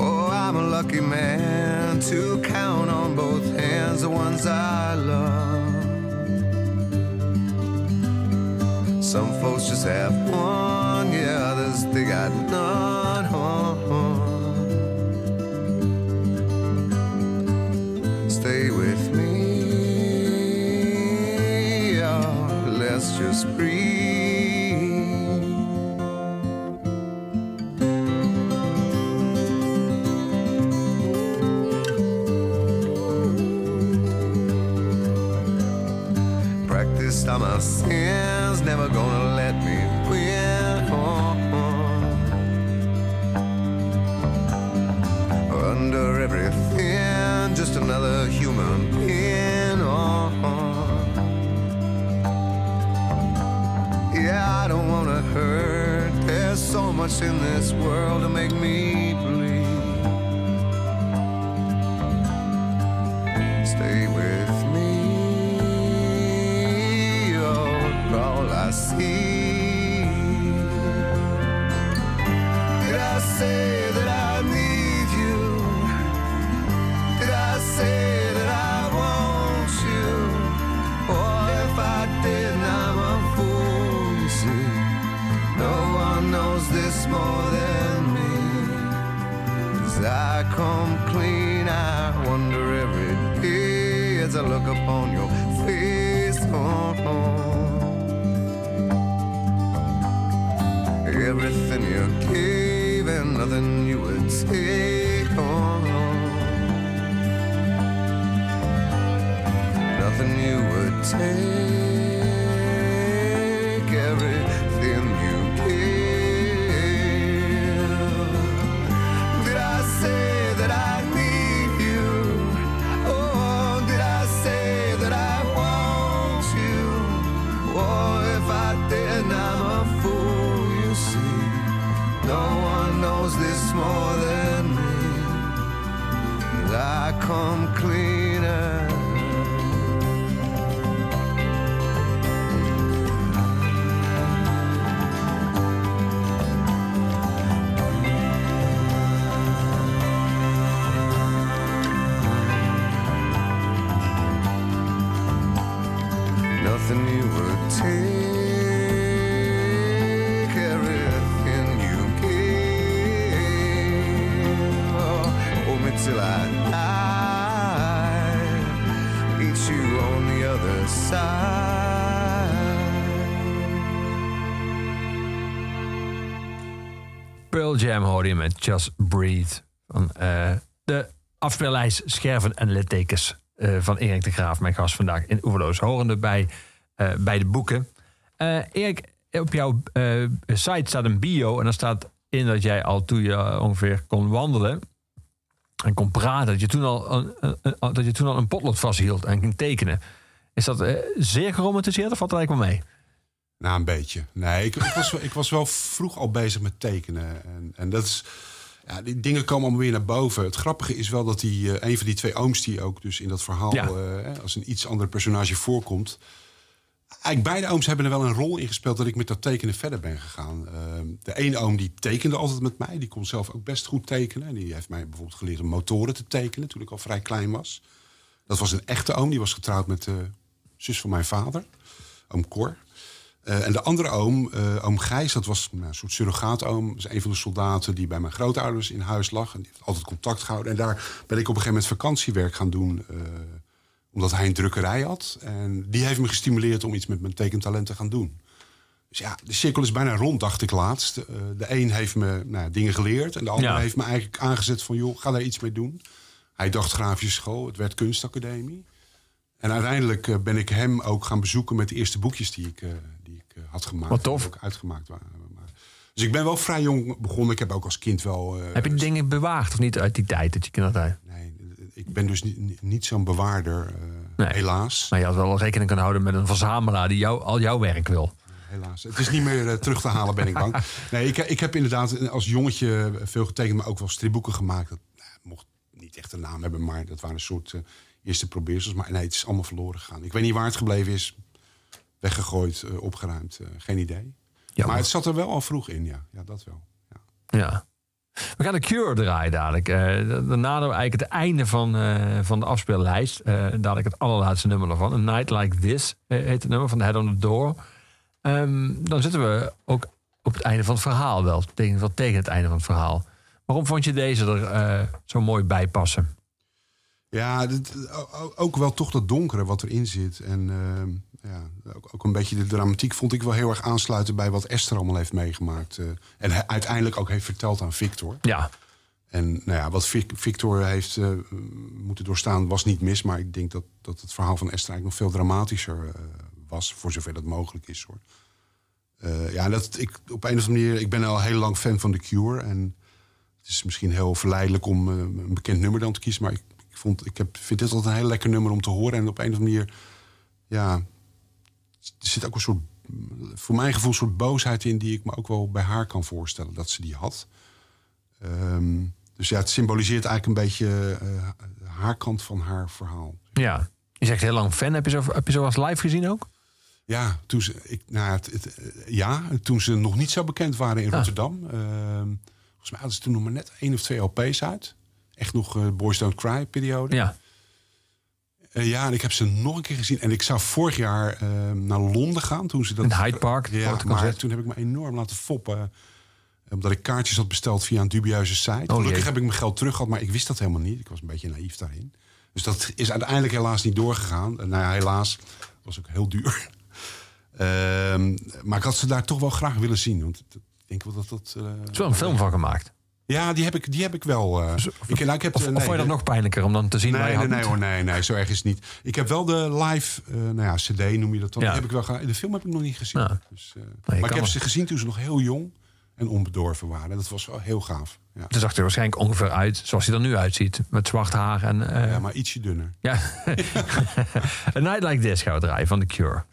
Oh, I'm a lucky man to count on both hands the ones I love. Some folks just have one, cause they got none home. Much in this world to make me Jam hoorde je met Just Breathe. Van, eh, de afspeellijst Scherven en littekens eh, van Erik de Graaf. Mijn gast vandaag in Oeverloos. Horende bij, eh, bij de boeken. Erik, op jouw site staat een bio. En daar staat in dat jij al toen je ongeveer kon wandelen... en kon praten, dat je toen al een, dat je toen al een potlood vasthield en ging tekenen. Is dat zeer geromantiseerd of valt dat eigenlijk wel mee? Nou, een beetje. Nee, ik, ik, was, wel- ik was wel vroeg al bezig met tekenen. En, en dat is. Ja, die dingen komen allemaal weer naar boven. Het grappige is wel dat die, eh, een van die twee ooms die ook dus in dat verhaal Ja. eh, als een iets ander personage voorkomt. Eigenlijk beide ooms hebben er wel een rol in gespeeld dat ik met dat tekenen verder ben gegaan. Ehm, de ene oom die tekende altijd met mij. Die kon zelf ook best goed tekenen. En die heeft mij bijvoorbeeld geleerd om motoren te tekenen toen ik al vrij klein was. Dat was een echte oom. Die was getrouwd met de zus van mijn vader. Oom Cor. Eh, en de andere oom, eh, oom Gijs, dat was nou, een soort surrogaatoom. Dat is een van de soldaten die bij mijn grootouders in huis lag. En die heeft altijd contact gehouden. En daar ben ik op een gegeven moment vakantiewerk gaan doen. eh, omdat hij een drukkerij had. En die heeft me gestimuleerd om iets met mijn tekentalent te gaan doen. Dus ja, de cirkel is bijna rond, dacht ik laatst. De een heeft me nou, dingen geleerd. En de ander Ja. heeft me eigenlijk aangezet van... joh, ga daar iets mee doen. Hij dacht grafische school, het werd kunstacademie. En uiteindelijk eh, ben ik hem ook gaan bezoeken met de eerste boekjes die ik, eh, die ik eh, had gemaakt. Wat tof. Ook uitgemaakt waren. Dus ik ben wel vrij jong begonnen. Ik heb ook als kind wel... Heb je dingen bewaard of niet uit die tijd, dat je kindertijd? Nee, ik ben dus niet, niet- zo'n bewaarder, Nee. helaas. Maar je had wel rekening kunnen houden met een verzamelaar die jou, al jouw werk wil. helaas. Het is niet meer terug te halen, ben ik bang. Nee, ik, ik heb inderdaad als jongetje veel getekend, maar ook wel stripboeken gemaakt. Dat nou, mocht niet echt een naam hebben, maar dat waren een soort eerste probeersels. Maar nee, het is allemaal verloren gegaan. Ik weet niet waar het gebleven is. Weggegooid, eh, opgeruimd, eh, geen idee. Ja, maar het zat er wel al vroeg in, ja. Ja, dat wel. Ja. Ja. We gaan de Cure draaien dadelijk. Eh daarna doen we eigenlijk het einde van, van de afspeellijst. Dadelijk het allerlaatste nummer ervan. A Night Like This heet het nummer van The Head on the Door. Ehm, dan zitten we ook op het einde van het verhaal wel. Tegen, wel tegen het einde van het verhaal. Waarom vond je deze er zo mooi bij passen? Ja, dit- ook wel toch dat donkere wat erin zit. En ehm, ja, ook, ook een beetje de dramatiek vond ik wel heel erg aansluiten bij wat Esther allemaal heeft meegemaakt. eh, en uiteindelijk ook heeft verteld aan Victor. Ja, En nou ja, wat Vic- Victor heeft eh, moeten doorstaan was niet mis. Maar ik denk dat, dat het verhaal van Esther eigenlijk nog veel dramatischer eh, was. Voor zover dat mogelijk is hoor. Ja, dat, ik, op een of andere manier, ik ben al heel lang fan van The Cure. En het is misschien heel verleidelijk om een bekend nummer dan te kiezen. Maar ik, vond, ik heb, vind dit altijd een heel lekker nummer om te horen. En op een of andere manier, ja, er zit ook een soort, voor mijn gevoel, een soort boosheid in... die ik me ook wel bij haar kan voorstellen dat ze die had. Ehm, dus ja, het symboliseert eigenlijk een beetje eh, haar kant van haar verhaal. ja. Je zegt heel lang fan. Heb je zo, heb je zo als live gezien ook? Ja, toen ze, ik, nou, ja, het, het, eh, ja, toen ze nog niet zo bekend waren in Ah. Rotterdam. Ehm, volgens mij hadden ze toen nog maar net één of twee LP's uit. Echt nog eh, Boys Don't Cry periode. Ja. Eh, ja, en ik heb ze nog een keer gezien. En ik zou vorig jaar ehm, naar Londen gaan. Toen ze dat, In Hyde Park, het Ja, maar toen heb ik me enorm laten foppen. Omdat ik kaartjes had besteld via een dubieuze site. Oh, Gelukkig jee. heb ik mijn geld terug gehad, maar ik wist dat helemaal niet. Ik was een beetje naïef daarin. Dus dat is uiteindelijk helaas niet doorgegaan. Eh, Nou ja, helaas. was ook heel duur. Ehm, maar ik had ze daar toch wel graag willen zien. Want ik denk wel dat dat... eh, is wel een film van gemaakt. Ja, die heb ik, die heb ik wel. eh, ik, nou, ik heb, Of, of nee, vond je dat nog pijnlijker om dan te zien waar Nee, je nee, nee, hoor, nee, nee, zo erg is het niet. Ik heb wel de live, eh, nou ja, CD noem je dat dan. Ja. Heb ik wel. De film heb ik nog niet gezien. Ja. Dus, eh, maar ik heb ze gezien toen ze nog heel jong en onbedorven waren. Dat was wel heel gaaf. Ja, Het zag er waarschijnlijk ongeveer uit zoals hij er nu uitziet. Met zwart haar en... ja maar ietsje dunner. Ja. A Night Like This gaan we draaien van The Cure.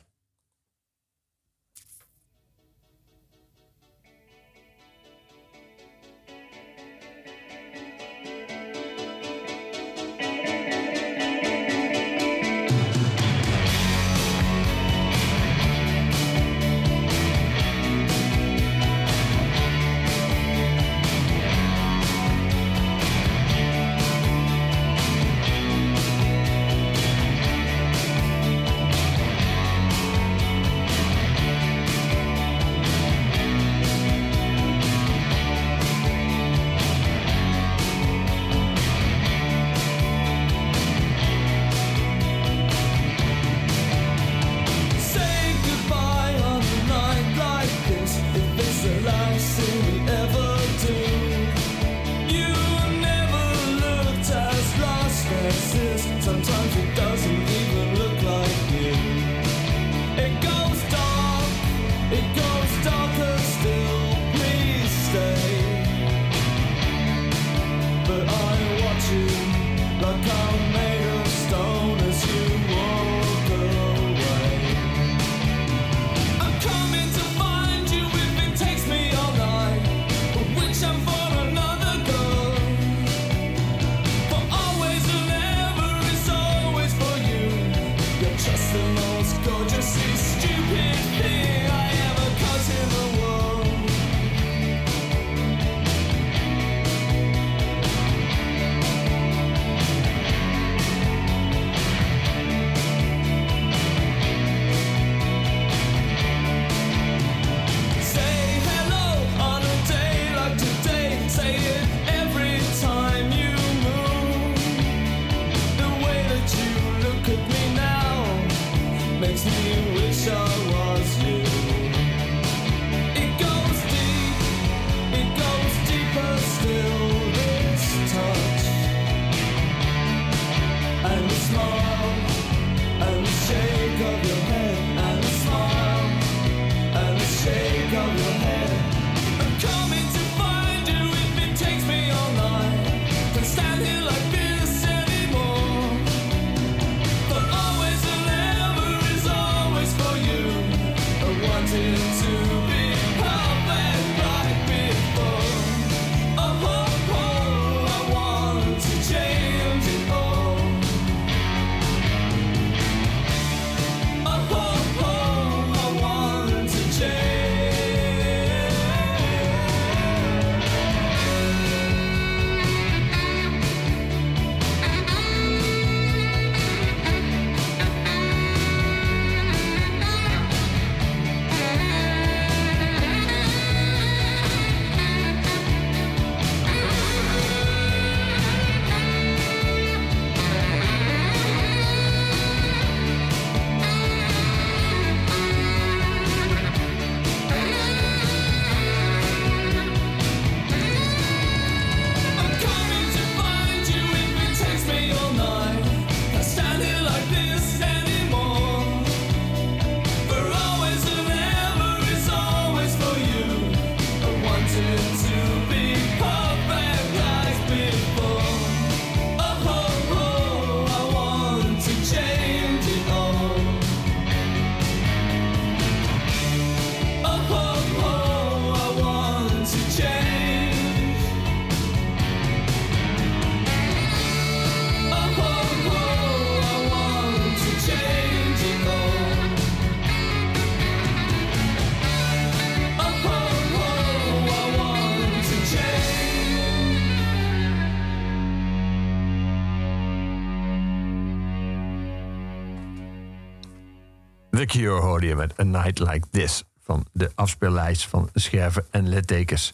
Cure hoorde je met A Night Like This van de afspeellijst van scherven en littekens.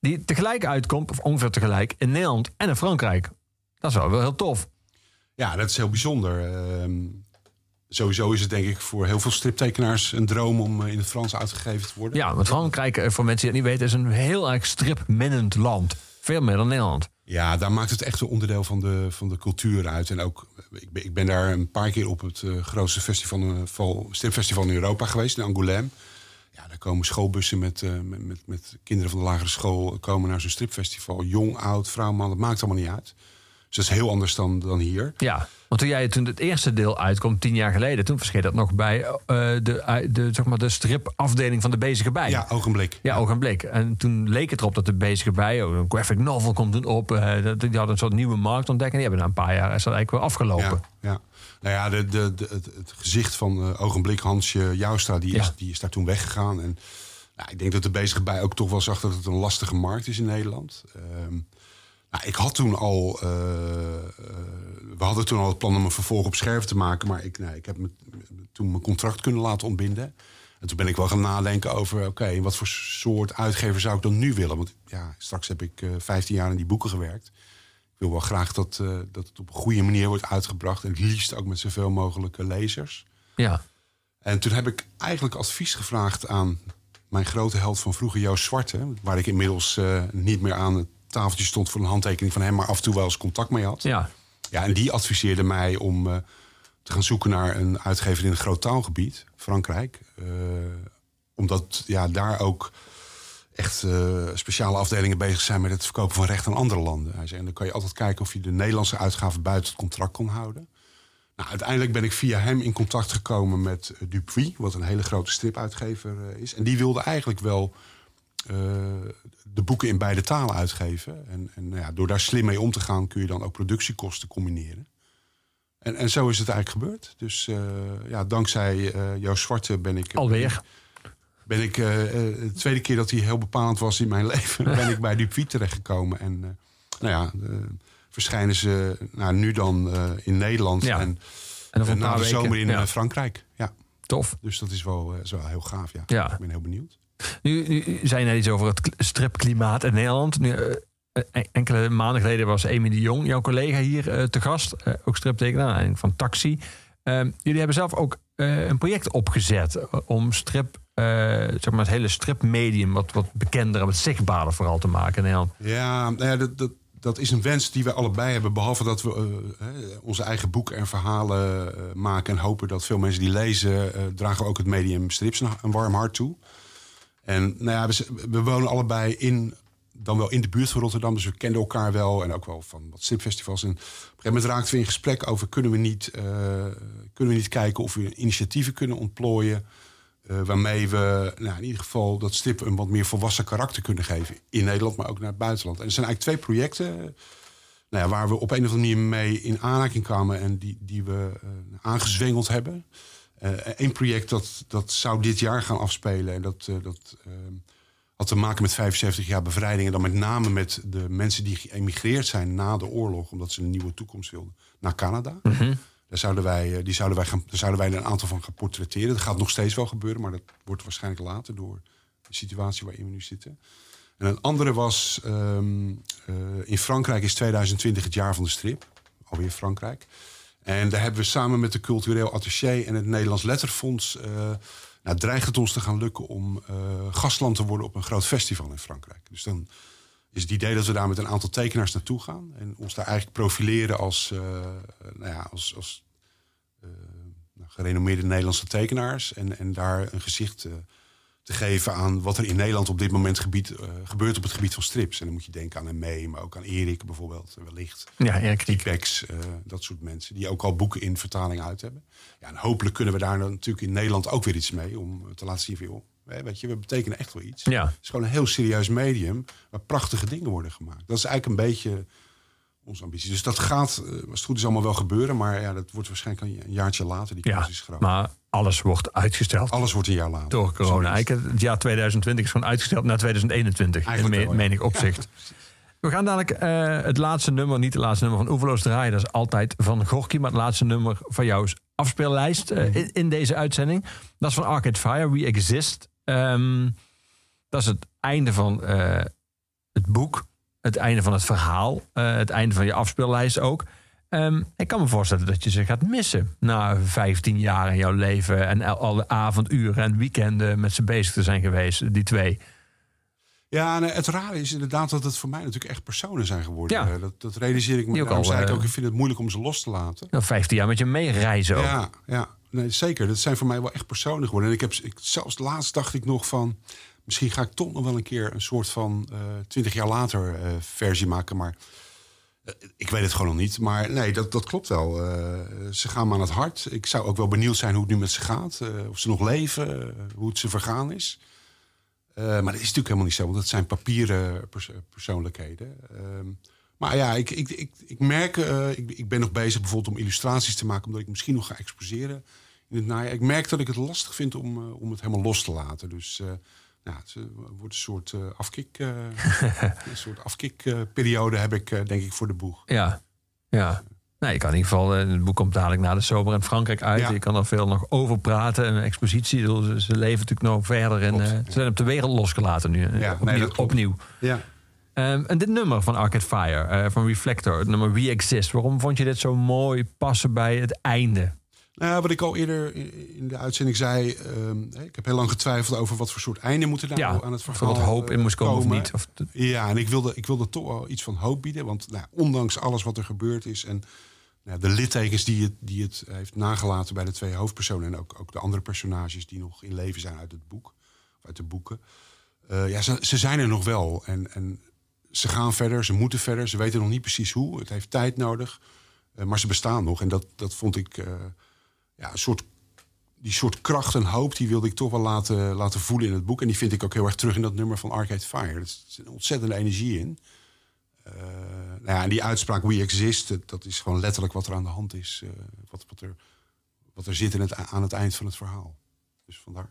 Die tegelijk uitkomt, of ongeveer tegelijk, in Nederland en in Frankrijk. Dat is wel, wel heel tof. Ja, dat is heel bijzonder. Ehm, sowieso is het denk ik voor heel veel striptekenaars een droom om eh, in het Frans uitgegeven te worden. Ja, want Frankrijk, eh, voor mensen die het niet weten, is een heel erg stripminnend land. Veel meer dan Nederland. Ja, daar maakt het echt een onderdeel van de, van de cultuur uit. En ook, ik ben, ik ben daar een paar keer op het eh, grootste festival, eh, val- stripfestival in Europa geweest, in Angoulême. Ja, daar komen schoolbussen met, eh, met, met, met kinderen van de lagere school komen naar zo'n stripfestival. Jong, oud, vrouw, man, dat maakt allemaal niet uit. Dus dat is heel anders dan, dan hier. Ja, want toen jij toen het eerste deel uitkomt, tien jaar geleden, toen verscheen dat nog bij eh, de, eh, de, zeg maar, de stripafdeling van de bezige bij. Ja, ogenblik. Ja, ogenblik. En toen leek het erop dat de bezige bij, oh, een graphic novel komt toen op. eh, die hadden een soort nieuwe markt ontdekt. En die hebben na een paar jaar is dat eigenlijk wel afgelopen. Ja, ja. Nou ja, de, de, de, het, het gezicht van eh, ogenblik Hansje Joustra, die, is, die is daar toen weggegaan. En nou, ik denk dat de bezige bij ook toch wel zag dat het een lastige markt is in Nederland. Ehm, nou, ik had toen al, eh, eh, we hadden toen al het plan om een vervolg op scherven te maken, maar ik, nee, ik heb me, toen mijn contract kunnen laten ontbinden. En toen ben ik wel gaan nadenken over, oké, wat voor soort uitgever zou ik dan nu willen? Want ja, straks heb ik eh 15 jaar in die boeken gewerkt. Ik wil wel graag dat, dat het op een goede manier wordt uitgebracht. En het liefst ook met zoveel mogelijk eh, lezers. Ja. En toen heb ik eigenlijk advies gevraagd aan mijn grote held van vroeger, Joost Zwarte. Waar ik inmiddels niet meer aan het tafeltje stond voor een handtekening van hem, maar af en toe wel eens contact mee had. ja. Ja, en die adviseerde mij om eh, te gaan zoeken naar een uitgever in een groot taalgebied, Frankrijk. Eh, omdat ja, daar ook echt eh, speciale afdelingen bezig zijn met het verkopen van recht aan andere landen. Hij zei, en dan kan je altijd kijken of je de Nederlandse uitgave buiten het contract kon houden. Nou, uiteindelijk ben ik via hem in contact gekomen met Dupuis, wat een hele grote stripuitgever is. En die wilde eigenlijk wel de boeken in beide talen uitgeven. En, en nou ja, door daar slim mee om te gaan kun je dan ook productiekosten combineren. En, en zo is het eigenlijk gebeurd. Dus eh, ja, dankzij eh Joost Zwarte ben ik... Alweer. Ben ik eh, eh, de tweede keer dat hij heel bepalend was in mijn leven... ben ik bij Dupuis terechtgekomen. En eh, nou ja, eh, verschijnen ze nou, nu dan eh, in Nederland... Ja. En, na de zomer in ja. eh, Frankrijk. Ja, Tof. dus dat is wel, eh, is wel heel gaaf, ja. Ja. Ik ben heel benieuwd. Nu, nu zei net iets over het kl- stripklimaat in Nederland. Nu, eh, eh, enkele maanden geleden was Amy de Jong, jouw collega, hier eh, te gast. Ook striptekenaar van Taxi. Ehm, jullie hebben zelf ook een project opgezet om strip, zeg maar het hele stripmedium wat, wat bekender en wat zichtbaarder vooral te maken in Nederland. Ja, nou ja dat, dat, dat is een wens die we allebei hebben. Behalve dat we onze eigen boeken en verhalen maken... en hopen dat veel mensen die lezen... dragen we ook het medium strips een warm hart toe. En nou ja, we, wonen allebei in, dan wel in de buurt van Rotterdam. Dus we kenden elkaar wel en ook wel van wat stripfestivals. En op een gegeven moment raakten we in gesprek over... kunnen we niet, eh, kunnen we niet kijken of we initiatieven kunnen ontplooien... eh, waarmee we nou, in ieder geval dat strip een wat meer volwassen karakter kunnen geven. In Nederland, maar ook naar het buitenland. En er zijn eigenlijk twee projecten nou ja, waar we op een of andere manier mee in aanraking kwamen... en die, die we eh, aangezwengeld hebben. Eén project dat, dat zou dit jaar gaan afspelen. En dat, eh, dat eh, had te maken met 75 jaar bevrijding. En dan met name met de mensen die geëmigreerd zijn na de oorlog... omdat ze een nieuwe toekomst wilden, naar Canada. Daar zouden wij, eh, die zouden wij gaan, daar zouden wij een aantal van gaan portretteren. Dat gaat nog steeds wel gebeuren, maar dat wordt waarschijnlijk later... door de situatie waarin we nu zitten. En een andere was, ehm, eh, in Frankrijk is 2020 het jaar van de strip. Alweer Frankrijk. En daar hebben we samen met de cultureel attaché en het Nederlands Letterfonds... eh nou, dreigt het ons te gaan lukken om eh, gastland te worden op een groot festival in Frankrijk. Dus dan is het idee dat we daar met een aantal tekenaars naartoe gaan. En ons daar eigenlijk profileren als, eh, nou ja, als, als nou, gerenommeerde Nederlandse tekenaars. En, en daar een gezicht te geven aan wat er in Nederland op dit moment gebied, eh, gebeurt op het gebied van strips. En dan moet je denken aan een mee, maar ook aan Erik bijvoorbeeld, eh, wellicht. Ja, Erik eh, dat soort mensen. Die ook al boeken in vertaling uit hebben. Ja, en hopelijk kunnen we daar dan natuurlijk in Nederland ook weer iets mee. Om te laten zien van, joh, weet je, we betekenen echt wel iets. Ja. Het is gewoon een heel serieus medium waar prachtige dingen worden gemaakt. Dat is eigenlijk een beetje onze ambitie. Dus dat gaat, eh, als het goed is, allemaal wel gebeuren. Maar ja, dat wordt waarschijnlijk een jaartje later. Die Ja, kans is groot. maar alles wordt uitgesteld Alles wordt een jaar later. door corona. Eigenlijk het jaar 2020 is gewoon uitgesteld naar 2021. Eigenlijk in me- ja. menig opzicht. We gaan dadelijk eh, het laatste nummer, niet het laatste nummer van Oeverloos draaien. Dat is altijd van Gorky, maar het laatste nummer van jouw afspeellijst eh, in, in deze uitzending. Dat is van Arcade Fire, We Exist. Ehm, dat is het einde van het boek. Het einde van het verhaal. eh, het einde van je afspeellijst ook. Ehm, ik kan me voorstellen dat je ze gaat missen. Na 15 jaar in jouw leven. En al- alle avonduren en weekenden met ze bezig te zijn geweest. Die twee. Ja, nee, het rare is inderdaad dat het voor mij natuurlijk echt personen zijn geworden. Ja. Eh, Dat, dat realiseer ik me. Ook al, zei ik eh, ook, ik vind het moeilijk om ze los te laten. Nou, 15 jaar met je meereizen ook. Ja, ja nee, zeker. Dat zijn voor mij wel echt personen geworden. En ik heb ik, zelfs laatst dacht ik nog van... misschien ga ik toch nog wel een keer een soort van... twintig jaar later eh, versie maken. Maar eh, ik weet het gewoon nog niet. Maar nee, dat, dat klopt wel. Eh, ze gaan me aan het hart. Ik zou ook wel benieuwd zijn hoe het nu met ze gaat. eh, of ze nog leven, eh, hoe het ze vergaan is. Eh, maar dat is natuurlijk helemaal niet zo, want dat zijn papieren pers- persoonlijkheden. Ehm, maar ja, ik, ik, ik, ik merk, eh, ik, ik ben nog bezig bijvoorbeeld om illustraties te maken, omdat ik misschien nog ga exposeren in het najaar. Ik merk dat ik het lastig vind om, eh, om het helemaal los te laten. Dus eh nou, het eh, wordt een soort afkik, eh, een soort afkikperiode heb ik, denk ik, voor de boeg. Ja, ja. Nee, je kan in ieder geval, het boek komt dadelijk na de zomer in Frankrijk uit. Ja. Je kan er veel nog over praten. Een expositie, ze, leven natuurlijk nog verder. En, ze zijn op de wereld losgelaten nu. Ja, opnieuw. nee, opnieuw. Ja. Ehm, en dit nummer van Arcade Fire, van Reflector, het nummer We Exist. Waarom vond je dit zo mooi passen bij het einde? Nou, wat ik al eerder in de uitzending zei, ehm, ik heb heel lang getwijfeld over wat voor soort einde moet er nou ja, aan het er verhaal wat hoop in eh, moest komen, of niet. Of, Ja, en ik wilde, ik wilde toch wel iets van hoop bieden. Want nou, ondanks alles wat er gebeurd is en nou, de littekens die het, die het heeft nagelaten bij de twee hoofdpersonen en ook, ook de andere personages die nog in leven zijn uit het boek, uit de boeken. eh, ja, ze, ze zijn er nog wel. En, en ze gaan verder, ze moeten verder. Ze weten nog niet precies hoe. Het heeft tijd nodig. Eh, maar ze bestaan nog. En dat, dat vond ik ja, een soort die soort kracht en hoop, die wilde ik toch wel laten, laten voelen in het boek. En die vind ik ook heel erg terug in dat nummer van Arcade Fire. Er zit een ontzettende energie in. Eh, nou ja, en die uitspraak We Exist, dat- is gewoon letterlijk wat er aan de hand is. eh, wat, wat, er, wat er zit in het, aan het eind van het verhaal. Dus vandaar.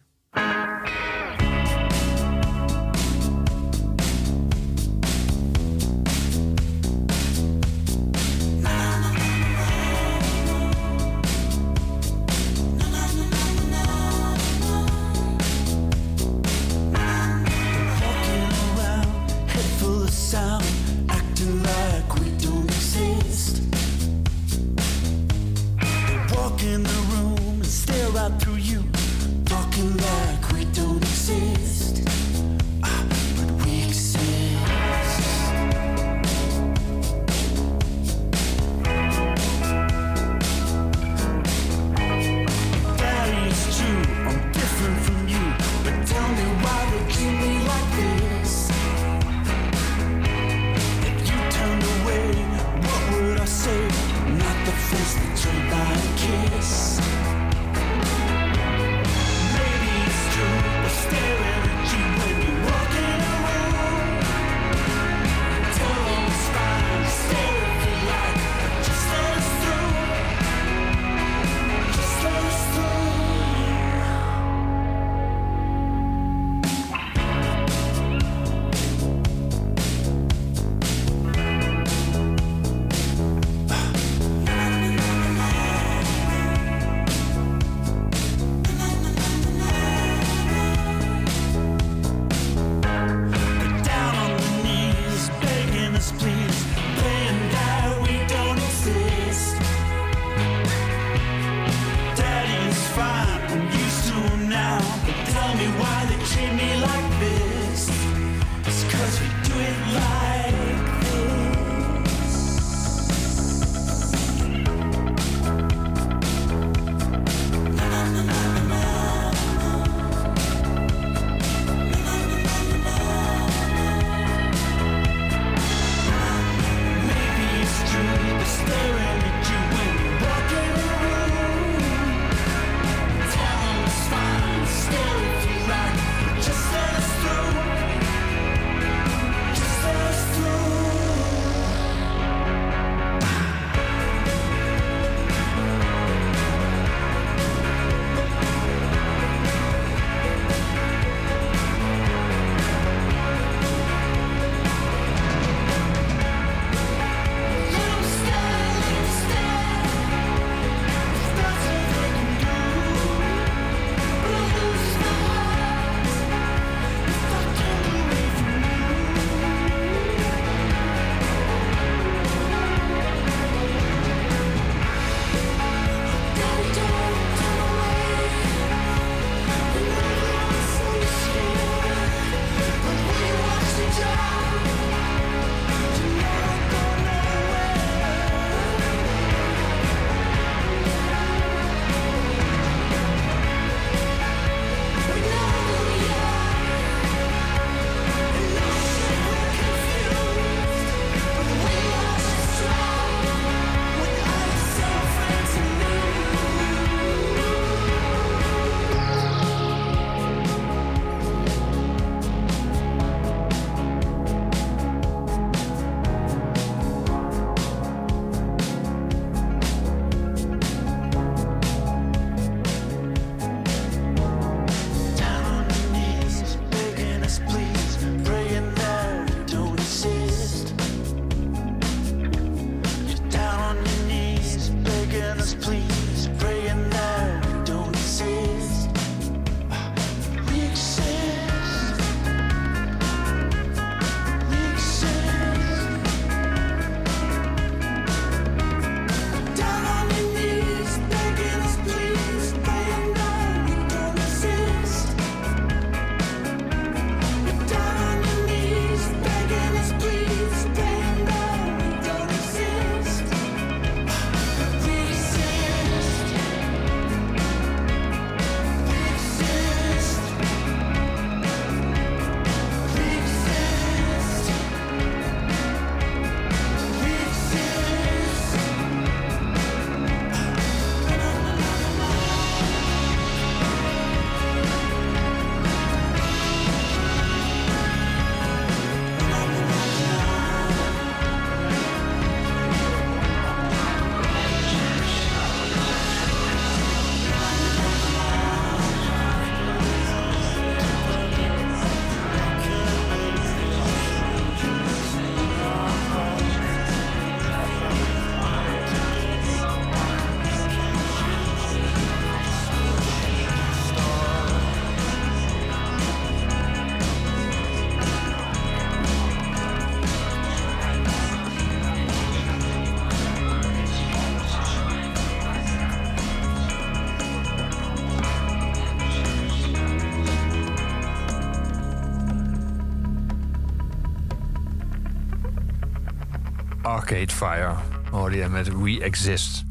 Arcade Fire hoorde je met We Exist.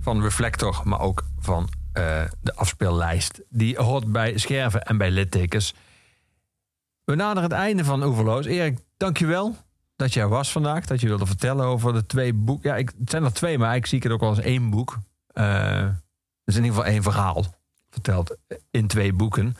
Van Reflector, maar ook van eh, de afspeellijst. Die hoort bij scherven en bij littekens. We naderen het einde van Oeverloos. Erik, dankjewel dat jij was vandaag. Dat je wilde vertellen over de twee boeken. Ja, ik, het zijn er twee, maar ik zie het ook wel als één boek. Eh dus in ieder geval één verhaal. Verteld in twee boeken.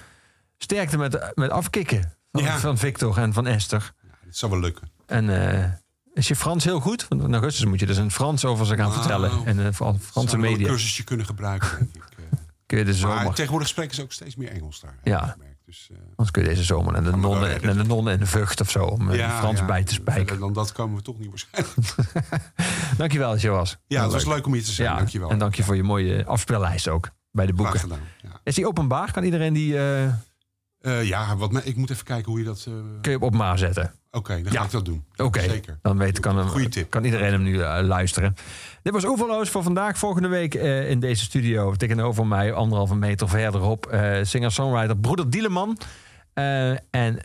Sterkte met, met afkicken van, Ja. van Victor en van Esther. Het zou wel lukken. En eh, is je Frans heel goed? Want in augustus moet je dus in Frans over ze gaan Nou, vertellen. En uh, Franse wel een media. cursusje kunnen gebruiken, denk ik. eh. Kun je de maar zomer. tegenwoordig spreken ze ook steeds meer Engels daar. Ja. Dus, eh, Anders kun je deze zomer naar de, nonnen, naar de nonnen in de of zo. Om ja, Frans ja, bij te spijken. Dan dat komen we toch niet waarschijnlijk. Dankjewel dat je was. Ja, het was leuk om hier te zijn. Ja, Dankjewel. En dank je voor je mooie afspeellijst ook. Bij de boeken. gedaan. Ja, Is die openbaar? Kan iedereen die... ja wat, ik moet even kijken hoe je dat... kun je op openbaar zetten? Oké, dan ga Ja. ik dat doen. Oké, Zeker. dan weet, kan, hem, Goeie tip. kan iedereen hem nu eh, luisteren. Dit was Oeverloos voor vandaag. Volgende week eh, in deze studio tegenover mij, anderhalve meter verderop, eh singer-songwriter Broeder Dieleman. En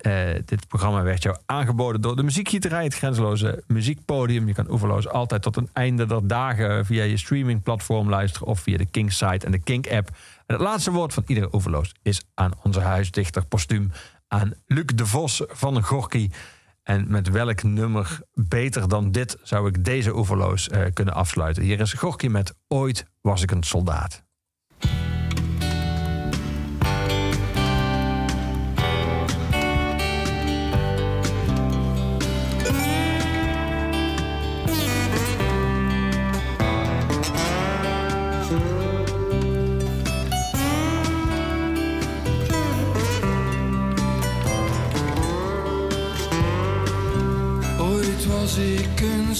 dit programma werd jou aangeboden door de Muziekgieterij, het grenzeloze muziekpodium. Je kan Oeverloos altijd tot een einde der dagen via je streamingplatform luisteren of via de Kink site en de Kink app. En het laatste woord van iedere Oeverloos is aan onze huisdichter postuum, aan Luc de Vos van Gorky. En met welk nummer beter dan dit zou ik deze Oeverloos eh, kunnen afsluiten? Hier is Gorky met Ooit was ik een soldaat.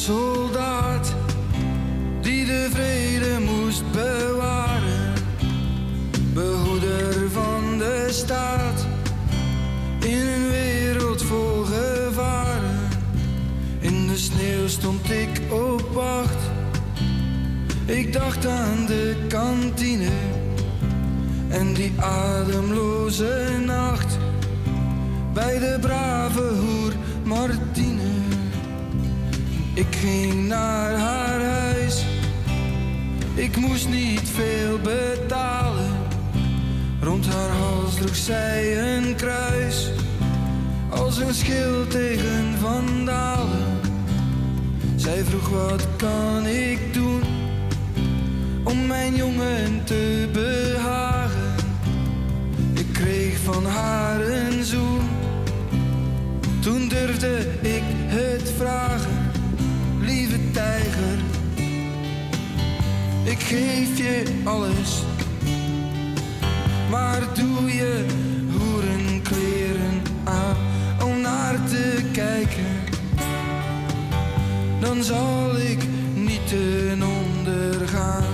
Soldaat die de vrede moest bewaren, behoeder van de staat in een wereld vol gevaren. In de sneeuw stond ik op wacht, ik dacht aan de kantine en die ademloze nacht bij de brave hoer Martine. Ik ging naar haar huis, ik moest niet veel betalen. Rond haar hals droeg zij een kruis, als een schild tegen vandalen. Zij vroeg wat kan ik doen, om mijn jongen te behagen. Ik kreeg van haar een zoen. Toen durfde ik het vragen, geef je alles, maar doe je hoerenkleren aan om naar te kijken. Dan zal ik niet ten onder gaan.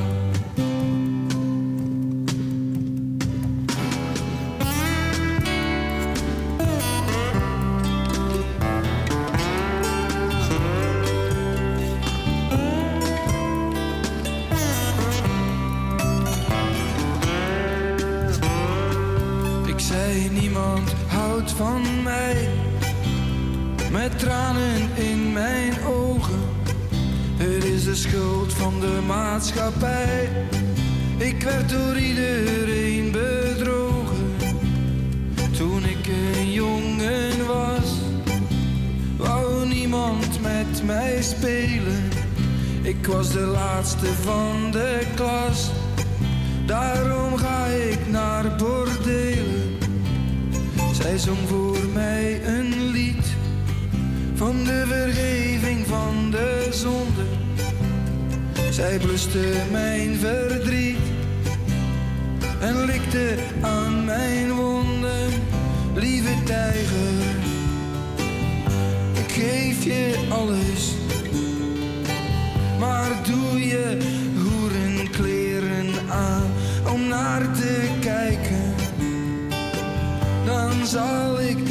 Schuld van de maatschappij. Ik werd door iedereen bedrogen. Toen ik een jongen was, wou niemand met mij spelen. Ik was de laatste van de klas. Daarom ga ik naar bordelen. Zij zong voor mij een lied van de vergeving van de zonde. Zij bluste mijn verdriet en likte aan mijn wonden. Lieve tijger, ik geef je alles, maar doe je hoerenkleren aan om naar te kijken dan zal ik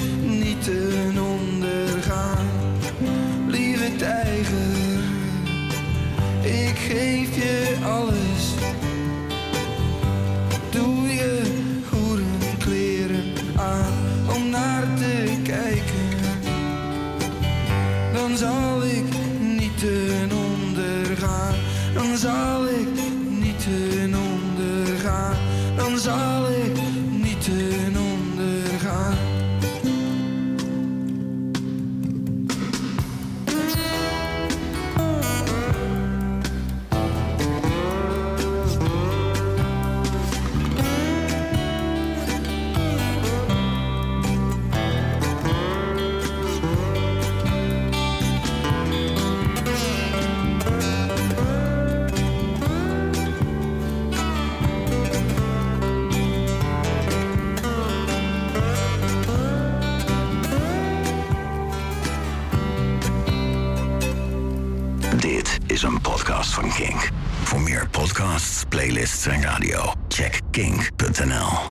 van